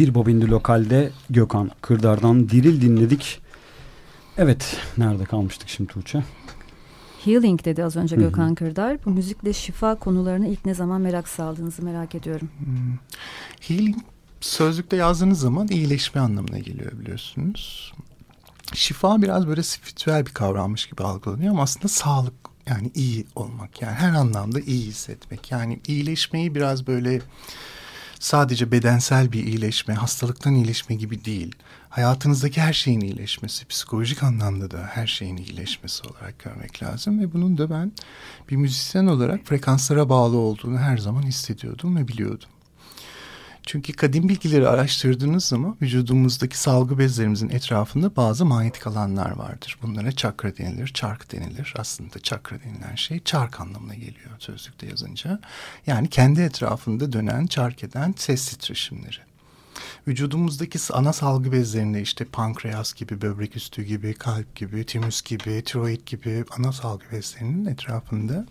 Bir bobindi lokalde Gökhan Kırdar'dan Diril dinledik. Evet, nerede kalmıştık şimdi Tuğçe? Healing dedi az önce Hı hı. Gökhan Kırdar. Bu müzikle şifa konularına ilk ne zaman merak saldığınızı merak ediyorum. Hmm. Healing sözlükte yazdığınız zaman iyileşme anlamına geliyor biliyorsunuz. Şifa biraz böyle spiritüel bir kavrammış gibi algılanıyor ama aslında sağlık yani iyi olmak yani her anlamda iyi hissetmek. Yani iyileşmeyi biraz böyle sadece bedensel bir iyileşme, hastalıktan iyileşme gibi değil. Hayatınızdaki her şeyin iyileşmesi, psikolojik anlamda da her şeyin iyileşmesi olarak görmek lazım. Ve bunun da ben bir müzisyen olarak frekanslara bağlı olduğunu her zaman hissediyordum ve biliyordum. Çünkü kadim bilgileri araştırdığınız zaman vücudumuzdaki salgı bezlerimizin etrafında bazı manyetik alanlar vardır. Bunlara çakra denilir, çark denilir. Aslında çakra denilen şey çark anlamına geliyor sözlükte yazınca. Yani kendi etrafında dönen, çark eden ses titreşimleri. Vücudumuzdaki ana salgı bezlerinde işte pankreas gibi, böbrek üstü gibi, kalp gibi, timüs gibi, tiroid gibi ana salgı bezlerinin etrafında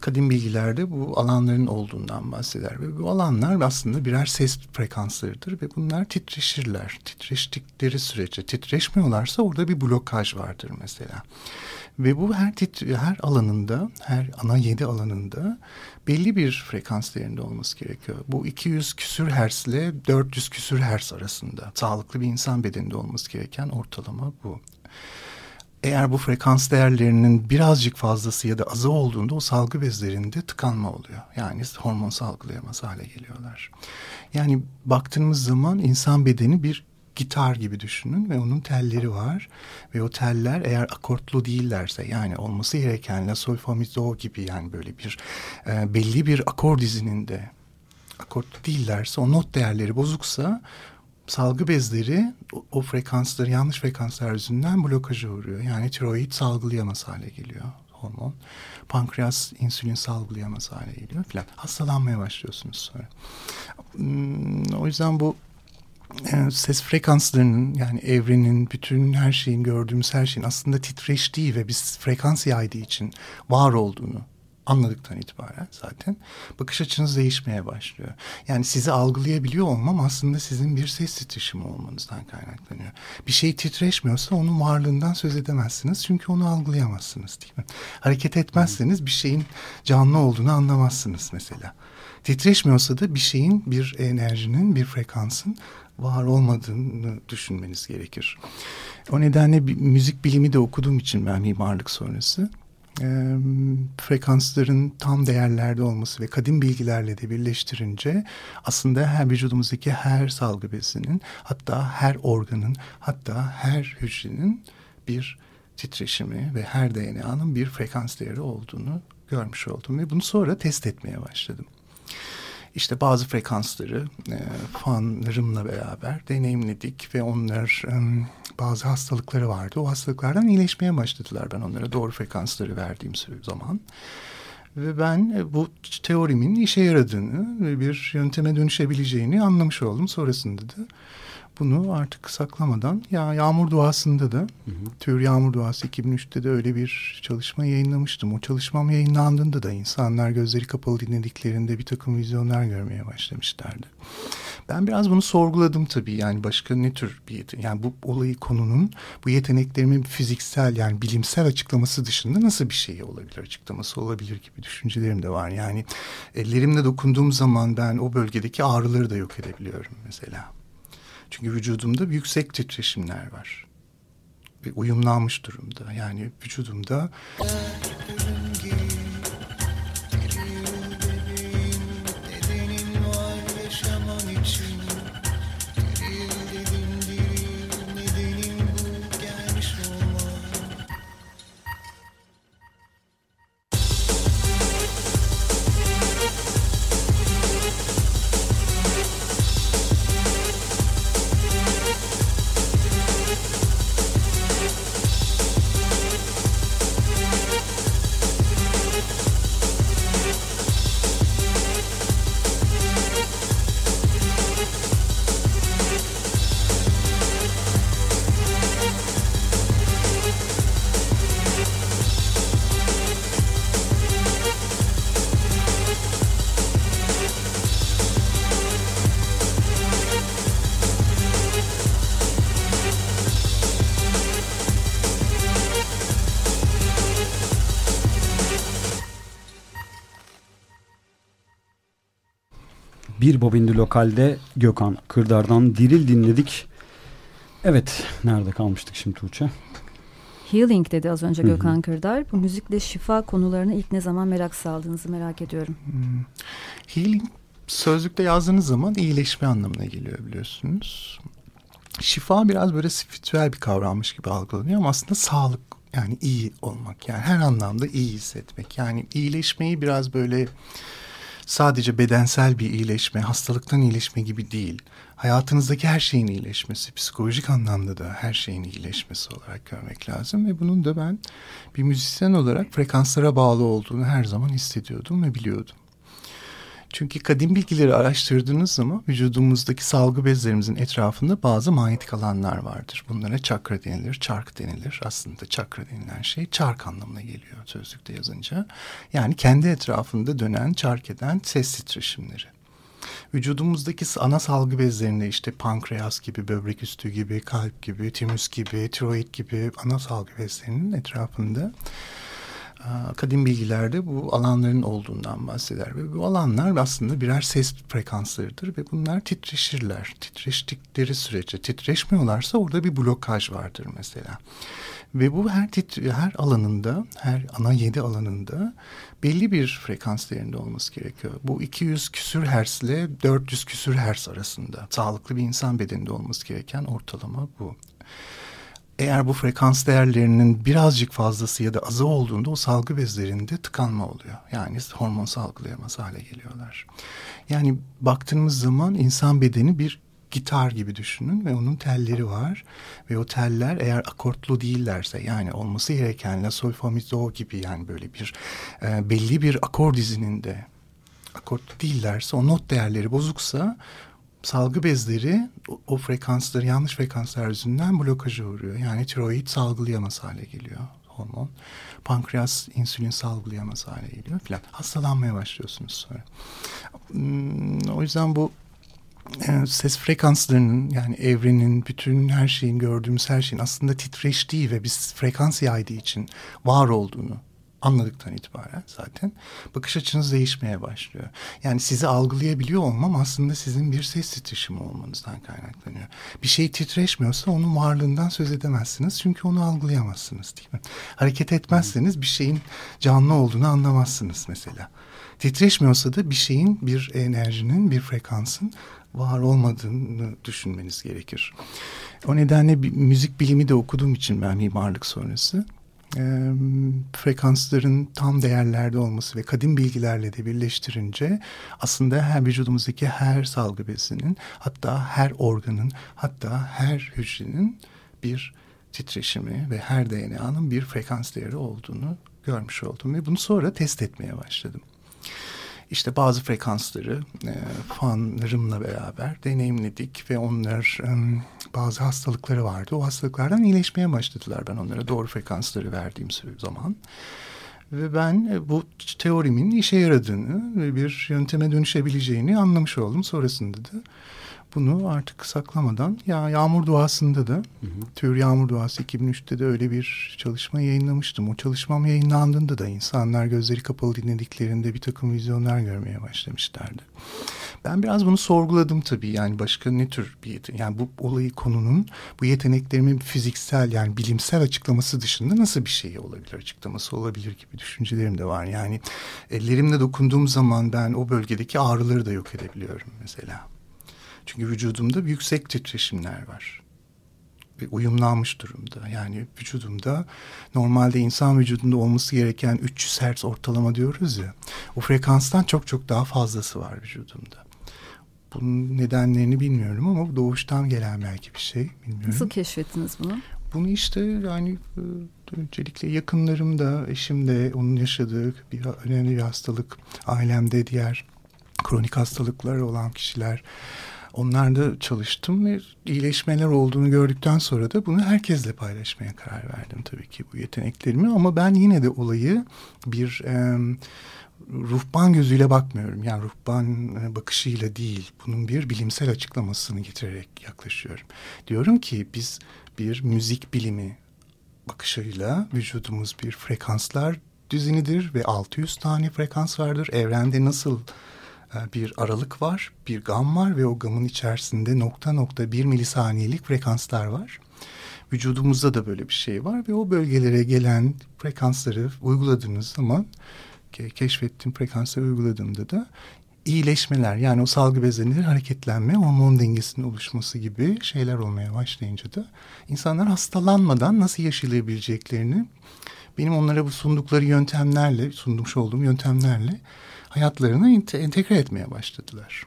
kadim bilgilerde bu alanların olduğundan bahseder ve bu alanlar aslında birer ses frekanslarıdır ve bunlar titreşirler. Titreştikleri sürece titreşmiyorlarsa orada bir blokaj vardır mesela. Ve bu her tit her alanında, her ana yedi alanında belli bir frekans değerinde olması gerekiyor. Bu 200 küsür hertz ile 400 küsür hertz arasında sağlıklı bir insan bedeninde olması gereken ortalama bu eğer bu frekans değerlerinin birazcık fazlası ya da azı olduğunda o salgı bezlerinde tıkanma oluyor. Yani hormon salgılayamaz hale geliyorlar. Yani baktığımız zaman insan bedeni bir gitar gibi düşünün ve onun telleri var ve o teller eğer akortlu değillerse yani olması gereken la sol fa mi do gibi yani böyle bir e, belli bir akor dizininde akortlu değillerse o not değerleri bozuksa salgı bezleri o, o frekansları yanlış frekanslar yüzünden blokaja uğruyor. Yani tiroid salgılayamaz hale geliyor hormon. Pankreas insülin salgılayamaz hale geliyor filan. Hastalanmaya başlıyorsunuz sonra. Hmm, o yüzden bu e, ses frekanslarının yani evrenin bütün her şeyin gördüğümüz her şeyin aslında titreştiği ve biz frekans yaydığı için var olduğunu anladıktan itibaren zaten bakış açınız değişmeye başlıyor. Yani sizi algılayabiliyor olmam aslında sizin bir ses titreşimi olmanızdan kaynaklanıyor. Bir şey titreşmiyorsa onun varlığından söz edemezsiniz çünkü onu algılayamazsınız değil mi? Hareket etmezseniz bir şeyin canlı olduğunu anlamazsınız mesela. Titreşmiyorsa da bir şeyin, bir enerjinin, bir frekansın var olmadığını düşünmeniz gerekir. O nedenle müzik bilimi de okuduğum için ben mimarlık sonrası e, frekansların tam değerlerde olması ve kadim bilgilerle de birleştirince aslında her vücudumuzdaki her salgı bezinin hatta her organın hatta her hücrenin bir titreşimi ve her DNA'nın bir frekans değeri olduğunu görmüş oldum ve bunu sonra test etmeye başladım. İşte bazı frekansları e, fanlarımla beraber deneyimledik ve onlar e, bazı hastalıkları vardı. O hastalıklardan iyileşmeye başladılar ben onlara doğru frekansları verdiğim zaman. Ve ben e, bu teorimin işe yaradığını ve bir yönteme dönüşebileceğini anlamış oldum. Sonrasında da bunu artık saklamadan ya Yağmur Duası'nda da hı hı. Tür Yağmur Duası 2003'te de öyle bir çalışma yayınlamıştım. O çalışmam yayınlandığında da insanlar gözleri kapalı dinlediklerinde bir takım vizyonlar görmeye başlamışlardı. Ben biraz bunu sorguladım tabii yani başka ne tür bir yetenek yani bu olayı konunun bu yeteneklerimin fiziksel yani bilimsel açıklaması dışında nasıl bir şey olabilir açıklaması olabilir gibi düşüncelerim de var. Yani ellerimle dokunduğum zaman ben o bölgedeki ağrıları da yok edebiliyorum mesela. Çünkü vücudumda yüksek titreşimler var. Ve uyumlanmış durumda. Yani vücudumda... Bir bobindi lokalde Gökhan Kırdar'dan Diril dinledik. Evet, nerede kalmıştık şimdi Tuğçe? Healing dedi az önce Gökhan Kırdar. Bu müzikle şifa konularına ilk ne zaman merak saldığınızı merak ediyorum. Hmm. Healing sözlükte yazdığınız zaman iyileşme anlamına geliyor biliyorsunuz. Şifa biraz böyle spiritüel bir kavrammış gibi algılanıyor ama aslında sağlık yani iyi olmak yani her anlamda iyi hissetmek. Yani iyileşmeyi biraz böyle sadece bedensel bir iyileşme, hastalıktan iyileşme gibi değil. Hayatınızdaki her şeyin iyileşmesi, psikolojik anlamda da her şeyin iyileşmesi olarak görmek lazım. Ve bunun da ben bir müzisyen olarak frekanslara bağlı olduğunu her zaman hissediyordum ve biliyordum. Çünkü kadim bilgileri araştırdığınız zaman vücudumuzdaki salgı bezlerimizin etrafında bazı manyetik alanlar vardır. Bunlara çakra denilir, çark denilir. Aslında çakra denilen şey çark anlamına geliyor sözlükte yazınca. Yani kendi etrafında dönen, çark eden ses titreşimleri. Vücudumuzdaki ana salgı bezlerinde işte pankreas gibi, böbrek üstü gibi, kalp gibi, timüs gibi, tiroid gibi ana salgı bezlerinin etrafında kadim bilgilerde bu alanların olduğundan bahseder ve bu alanlar aslında birer ses frekanslarıdır ve bunlar titreşirler. Titreştikleri sürece titreşmiyorlarsa orada bir blokaj vardır mesela. Ve bu her titre, her alanında, her ana yedi alanında belli bir frekans değerinde olması gerekiyor. Bu 200 küsür hertz ile 400 küsür hertz arasında sağlıklı bir insan bedeninde olması gereken ortalama bu eğer bu frekans değerlerinin birazcık fazlası ya da azı olduğunda o salgı bezlerinde tıkanma oluyor. Yani hormon salgılayamaz hale geliyorlar. Yani baktığımız zaman insan bedeni bir gitar gibi düşünün ve onun telleri var ve o teller eğer akortlu değillerse yani olması gereken la sol fa mi do gibi yani böyle bir e, belli bir akor dizininde akort değillerse o not değerleri bozuksa salgı bezleri o, o frekansları yanlış frekanslar yüzünden blokaja uğruyor. Yani tiroid salgılayamaz hale geliyor hormon. Pankreas insülin salgılayamaz hale geliyor filan. Hastalanmaya başlıyorsunuz sonra. Hmm, o yüzden bu e, ses frekanslarının yani evrenin bütün her şeyin gördüğümüz her şeyin aslında titreştiği ve biz frekans yaydığı için var olduğunu anladıktan itibaren zaten bakış açınız değişmeye başlıyor. Yani sizi algılayabiliyor olmam aslında sizin bir ses titreşimi olmanızdan kaynaklanıyor. Bir şey titreşmiyorsa onun varlığından söz edemezsiniz çünkü onu algılayamazsınız değil mi? Hareket etmezseniz bir şeyin canlı olduğunu anlamazsınız mesela. Titreşmiyorsa da bir şeyin, bir enerjinin, bir frekansın var olmadığını düşünmeniz gerekir. O nedenle müzik bilimi de okuduğum için ben mimarlık sonrası e, frekansların tam değerlerde olması ve kadim bilgilerle de birleştirince aslında her vücudumuzdaki her salgı bezinin hatta her organın hatta her hücrenin bir titreşimi ve her DNA'nın bir frekans değeri olduğunu görmüş oldum ve bunu sonra test etmeye başladım. İşte bazı frekansları e, fanlarımla beraber deneyimledik ve onlar e, bazı hastalıkları vardı. O hastalıklardan iyileşmeye başladılar ben onlara doğru frekansları verdiğim zaman. Ve ben e, bu teorimin işe yaradığını ve bir yönteme dönüşebileceğini anlamış oldum. Sonrasında da bunu artık saklamadan ya Yağmur Duası'nda da hı hı. Tür Yağmur Duası 2003'te de öyle bir çalışma yayınlamıştım. O çalışmam yayınlandığında da insanlar gözleri kapalı dinlediklerinde bir takım vizyonlar görmeye başlamışlardı. Ben biraz bunu sorguladım tabii yani başka ne tür bir yetenek yani bu olayı konunun bu yeteneklerimin fiziksel yani bilimsel açıklaması dışında nasıl bir şey olabilir açıklaması olabilir gibi düşüncelerim de var. Yani ellerimle dokunduğum zaman ben o bölgedeki ağrıları da yok edebiliyorum mesela. Çünkü vücudumda yüksek titreşimler var. Ve uyumlanmış durumda. Yani vücudumda normalde insan vücudunda olması gereken 300 Hz ortalama diyoruz ya. O frekanstan çok çok daha fazlası var vücudumda. Bunun nedenlerini bilmiyorum ama doğuştan gelen belki bir şey. Bilmiyorum. Nasıl keşfettiniz bunu? Bunu işte yani e, öncelikle yakınlarım da eşim de onun yaşadığı bir önemli bir hastalık ailemde diğer kronik hastalıkları olan kişiler Onlarda çalıştım ve iyileşmeler olduğunu gördükten sonra da bunu herkesle paylaşmaya karar verdim tabii ki bu yeteneklerimi. Ama ben yine de olayı bir e, ruhban gözüyle bakmıyorum. Yani ruhban bakışıyla değil, bunun bir bilimsel açıklamasını getirerek yaklaşıyorum. Diyorum ki biz bir müzik bilimi bakışıyla vücudumuz bir frekanslar düzenidir ve 600 tane frekans vardır. Evrende nasıl bir aralık var, bir gam var ve o gamın içerisinde nokta nokta bir milisaniyelik frekanslar var. Vücudumuzda da böyle bir şey var ve o bölgelere gelen frekansları uyguladığınız zaman keşfettiğim frekansları uyguladığımda da iyileşmeler yani o salgı bezlerinde hareketlenme, hormon dengesinin oluşması gibi şeyler olmaya başlayınca da insanlar hastalanmadan nasıl yaşayabileceklerini benim onlara bu sundukları yöntemlerle, sundurmuş olduğum yöntemlerle hayatlarına entegre etmeye başladılar.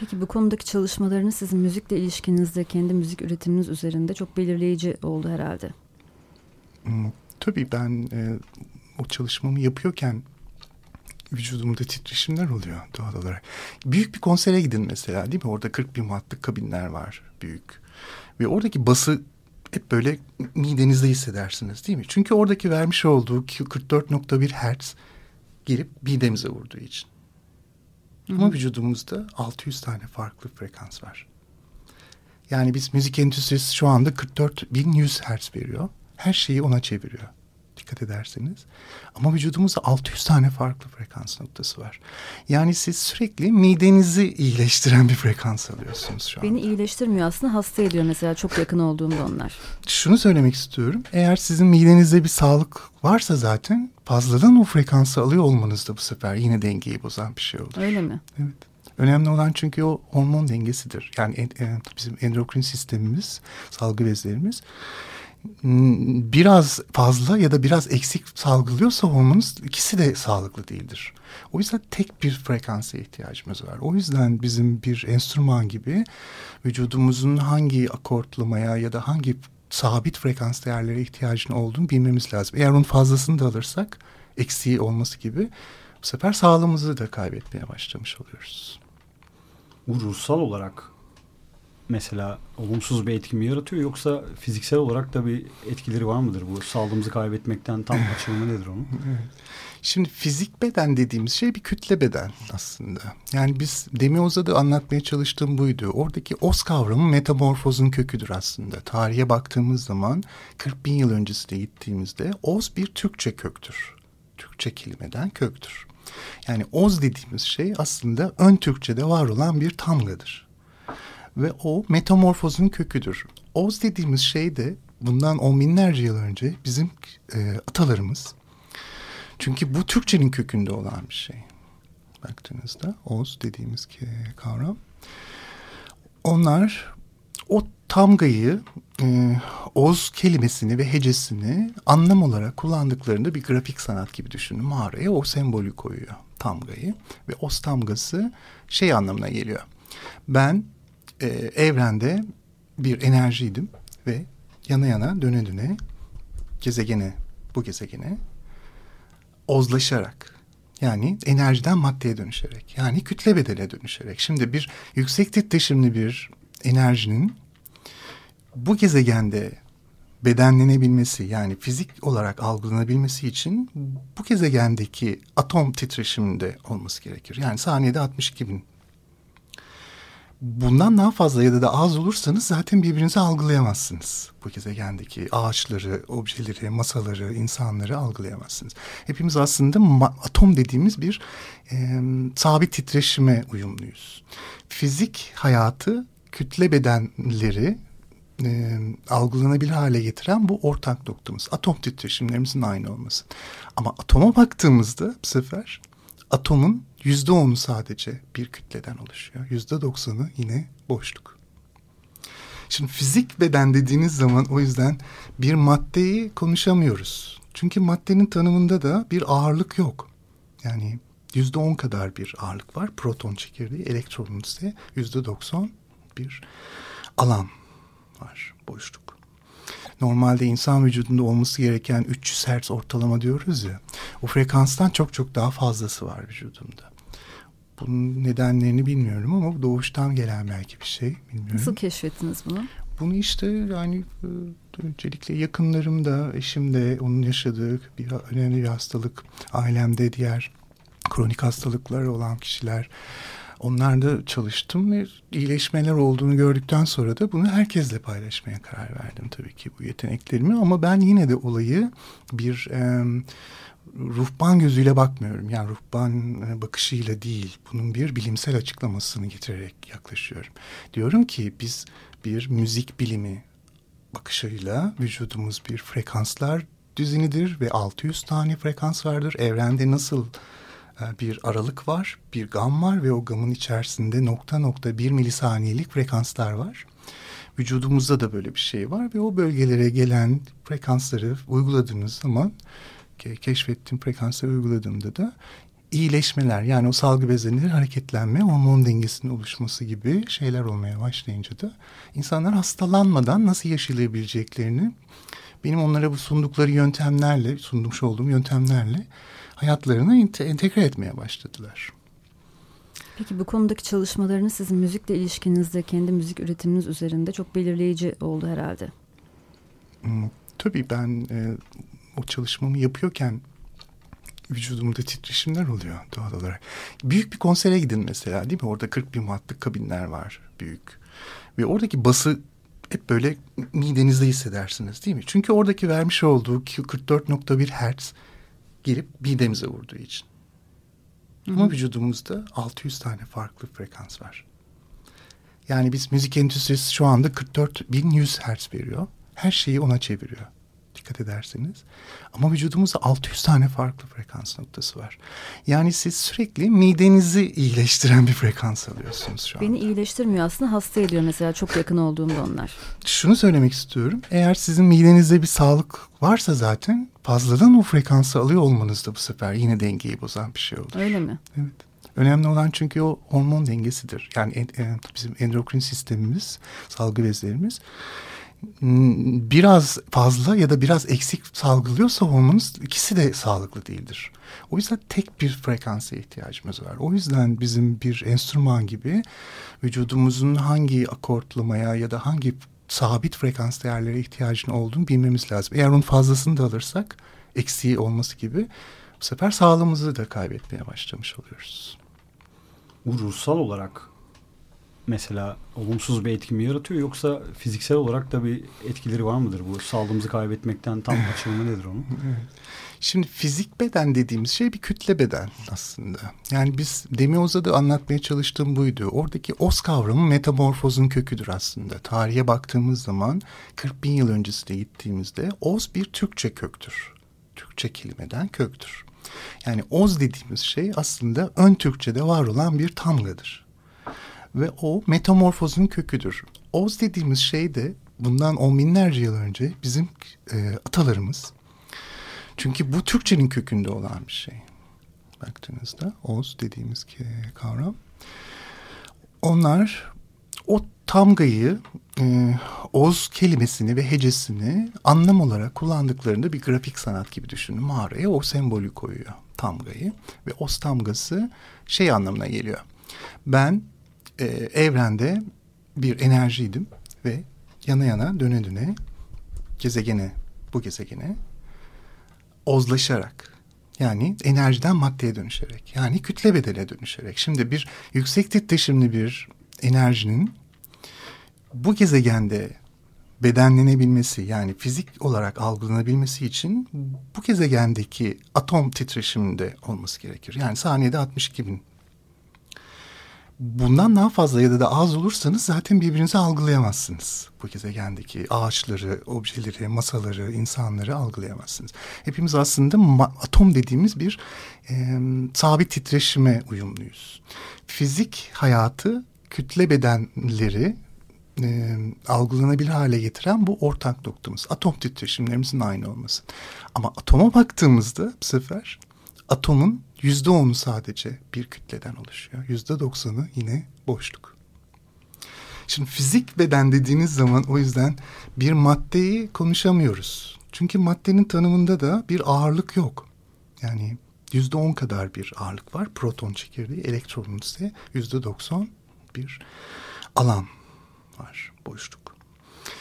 Peki bu konudaki çalışmalarınız sizin müzikle ilişkinizde, kendi müzik üretiminiz üzerinde çok belirleyici oldu herhalde. Hmm, tabii ben e, o çalışmamı yapıyorken vücudumda titreşimler oluyor doğal olarak. Büyük bir konsere gidin mesela değil mi? Orada 40 bin wattlık kabinler var büyük. Ve oradaki bası hep böyle midenizde hissedersiniz değil mi? Çünkü oradaki vermiş olduğu 44.1 Hz girip midemize vurduğu için. Hı-hı. Ama vücudumuzda 600 tane farklı frekans var. Yani biz müzik endüstrisi şu anda 44.100 Hz veriyor. Her şeyi ona çeviriyor dikkat ederseniz. Ama vücudumuzda 600 tane farklı frekans noktası var. Yani siz sürekli midenizi iyileştiren bir frekans alıyorsunuz şu anda. Beni iyileştirmiyor aslında hasta ediyor mesela çok yakın olduğumda onlar. Şunu söylemek istiyorum. Eğer sizin midenizde bir sağlık varsa zaten fazladan o frekansı alıyor olmanız da bu sefer yine dengeyi bozan bir şey olur. Öyle mi? Evet. Önemli olan çünkü o hormon dengesidir. Yani en, en, bizim endokrin sistemimiz, salgı bezlerimiz biraz fazla ya da biraz eksik salgılıyorsa hormonunuz ikisi de sağlıklı değildir. O yüzden tek bir frekansa ihtiyacımız var. O yüzden bizim bir enstrüman gibi vücudumuzun hangi akortlamaya ya da hangi sabit frekans değerlere ihtiyacın olduğunu bilmemiz lazım. Eğer onun fazlasını da alırsak eksiği olması gibi bu sefer sağlığımızı da kaybetmeye başlamış oluyoruz. Bu ruhsal olarak mesela olumsuz bir etki mi yaratıyor yoksa fiziksel olarak da bir etkileri var mıdır bu sağlığımızı kaybetmekten tam [LAUGHS] açılımı nedir onun? Şimdi fizik beden dediğimiz şey bir kütle beden aslında. Yani biz Demioz'a da anlatmaya çalıştığım buydu. Oradaki os kavramı metamorfozun köküdür aslında. Tarihe baktığımız zaman 40 bin yıl öncesine gittiğimizde oz bir Türkçe köktür. Türkçe kelimeden köktür. Yani oz dediğimiz şey aslında ön Türkçe'de var olan bir tamgadır ve o metamorfozun köküdür. Oz dediğimiz şey de bundan on binlerce yıl önce bizim e, atalarımız. Çünkü bu Türkçenin kökünde olan bir şey. Baktığınızda Oz dediğimiz kavram. Onlar o tamgayı, e, Oz kelimesini ve hecesini anlam olarak kullandıklarında bir grafik sanat gibi düşünün. Mağaraya o sembolü koyuyor tamgayı ve Oz tamgası şey anlamına geliyor. Ben e, evrende bir enerjiydim ve yana yana döne döne gezegene bu gezegene ozlaşarak Yani enerjiden maddeye dönüşerek. Yani kütle bedele dönüşerek. Şimdi bir yüksek titreşimli bir enerjinin bu gezegende bedenlenebilmesi yani fizik olarak algılanabilmesi için bu gezegendeki atom titreşiminde olması gerekir. Yani saniyede 62 bin. Bundan daha fazla ya da da az olursanız zaten birbirinizi algılayamazsınız. Bu gezegendeki ağaçları, objeleri, masaları, insanları algılayamazsınız. Hepimiz aslında atom dediğimiz bir e, sabit titreşime uyumluyuz. Fizik hayatı kütle bedenleri e, algılanabilir hale getiren bu ortak noktamız. Atom titreşimlerimizin aynı olması. Ama atoma baktığımızda bu sefer atomun yüzde onu sadece bir kütleden oluşuyor. Yüzde doksanı yine boşluk. Şimdi fizik beden dediğiniz zaman o yüzden bir maddeyi konuşamıyoruz. Çünkü maddenin tanımında da bir ağırlık yok. Yani yüzde on kadar bir ağırlık var. Proton çekirdeği, elektronun ise yüzde doksan bir alan var, boşluk. Normalde insan vücudunda olması gereken 300 Hz ortalama diyoruz ya. O frekanstan çok çok daha fazlası var vücudumda. Bunun nedenlerini bilmiyorum ama bu doğuştan gelen belki bir şey. Bilmiyorum. Nasıl keşfettiniz bunu? Bunu işte yani e, öncelikle yakınlarım da eşim de onun yaşadığı bir önemli bir hastalık. Ailemde diğer kronik hastalıkları olan kişiler Onlarda çalıştım ve iyileşmeler olduğunu gördükten sonra da bunu herkesle paylaşmaya karar verdim tabii ki bu yeteneklerimi. Ama ben yine de olayı bir e, ruhban gözüyle bakmıyorum. Yani ruhban bakışıyla değil, bunun bir bilimsel açıklamasını getirerek yaklaşıyorum. Diyorum ki biz bir müzik bilimi bakışıyla vücudumuz bir frekanslar düzenidir ve 600 tane frekans vardır. Evrende nasıl e, bir aralık var, bir gam var ve o gamın içerisinde nokta nokta bir milisaniyelik frekanslar var. Vücudumuzda da böyle bir şey var ve o bölgelere gelen frekansları uyguladığınız zaman keşfettiğim frekansları uyguladığımda da iyileşmeler yani o salgı bezlerinin hareketlenme, hormon dengesinin oluşması gibi şeyler olmaya başlayınca da insanlar hastalanmadan nasıl yaşayabileceklerini benim onlara bu sundukları yöntemlerle, sunmuş olduğum yöntemlerle hayatlarına entegre etmeye başladılar. Peki bu konudaki çalışmalarınız sizin müzikle ilişkinizde, kendi müzik üretiminiz üzerinde çok belirleyici oldu herhalde. Hmm, tabii ben e, o çalışmamı yapıyorken vücudumda titreşimler oluyor doğal olarak. Büyük bir konsere gidin mesela değil mi? Orada 40 bin wattlık kabinler var büyük. Ve oradaki bası hep böyle midenizde hissedersiniz değil mi? Çünkü oradaki vermiş olduğu 44.1 Hz gelip midemize vurduğu için. Hı-hı. Ama vücudumuzda 600 tane farklı frekans var. Yani biz müzik endüstrisi şu anda 44.100 Hz veriyor. Her şeyi ona çeviriyor dikkat ederseniz. Ama vücudumuzda 600 tane farklı frekans noktası var. Yani siz sürekli midenizi iyileştiren bir frekans alıyorsunuz şu an. Beni iyileştirmiyor aslında hasta ediyor mesela çok yakın olduğumda onlar. Şunu söylemek istiyorum. Eğer sizin midenizde bir sağlık varsa zaten fazladan o frekansı alıyor olmanız da bu sefer yine dengeyi bozan bir şey olur. Öyle mi? Evet. Önemli olan çünkü o hormon dengesidir. Yani en, en, bizim endokrin sistemimiz, salgı bezlerimiz biraz fazla ya da biraz eksik salgılıyorsa hormonunuz ikisi de sağlıklı değildir. O yüzden tek bir frekansa ihtiyacımız var. O yüzden bizim bir enstrüman gibi vücudumuzun hangi akortlamaya ya da hangi sabit frekans değerlere ihtiyacın olduğunu bilmemiz lazım. Eğer onun fazlasını da alırsak eksiği olması gibi bu sefer sağlığımızı da kaybetmeye başlamış oluyoruz. Ruhsal olarak mesela olumsuz bir etki mi yaratıyor yoksa fiziksel olarak da bir etkileri var mıdır bu sağlığımızı kaybetmekten tam [LAUGHS] açılımı nedir onun? Şimdi fizik beden dediğimiz şey bir kütle beden aslında. Yani biz Demioz'a da anlatmaya çalıştığım buydu. Oradaki os kavramı metamorfozun köküdür aslında. Tarihe baktığımız zaman 40 bin yıl öncesine gittiğimizde oz bir Türkçe köktür. Türkçe kelimeden köktür. Yani oz dediğimiz şey aslında ön Türkçe'de var olan bir tamgadır ve o metamorfozun köküdür. Oz dediğimiz şey de bundan on binlerce yıl önce bizim e, atalarımız. Çünkü bu Türkçenin kökünde olan bir şey. Baktığınızda Oz dediğimiz kavram. Onlar o tamgayı, e, Oz kelimesini ve hecesini anlam olarak kullandıklarında bir grafik sanat gibi düşünün. Mağaraya o sembolü koyuyor. tamgayı ve os tamgası şey anlamına geliyor. Ben e, evrende bir enerjiydim ve yana yana döne döne gezegene bu gezegene ozlaşarak yani enerjiden maddeye dönüşerek yani kütle bedele dönüşerek. Şimdi bir yüksek titreşimli bir enerjinin bu gezegende bedenlenebilmesi yani fizik olarak algılanabilmesi için bu gezegendeki atom titreşiminde olması gerekir. Yani saniyede 62 bin. Bundan daha fazla ya da az olursanız zaten birbirinizi algılayamazsınız. Bu gezegendeki ağaçları, objeleri, masaları, insanları algılayamazsınız. Hepimiz aslında atom dediğimiz bir e, sabit titreşime uyumluyuz. Fizik hayatı kütle bedenleri e, algılanabilir hale getiren bu ortak noktamız. Atom titreşimlerimizin aynı olması. Ama atoma baktığımızda bu sefer atomun yüzde onu sadece bir kütleden oluşuyor. Yüzde doksanı yine boşluk. Şimdi fizik beden dediğiniz zaman o yüzden bir maddeyi konuşamıyoruz. Çünkü maddenin tanımında da bir ağırlık yok. Yani yüzde on kadar bir ağırlık var. Proton çekirdeği, elektronun ise yüzde doksan bir alan var, boşluk.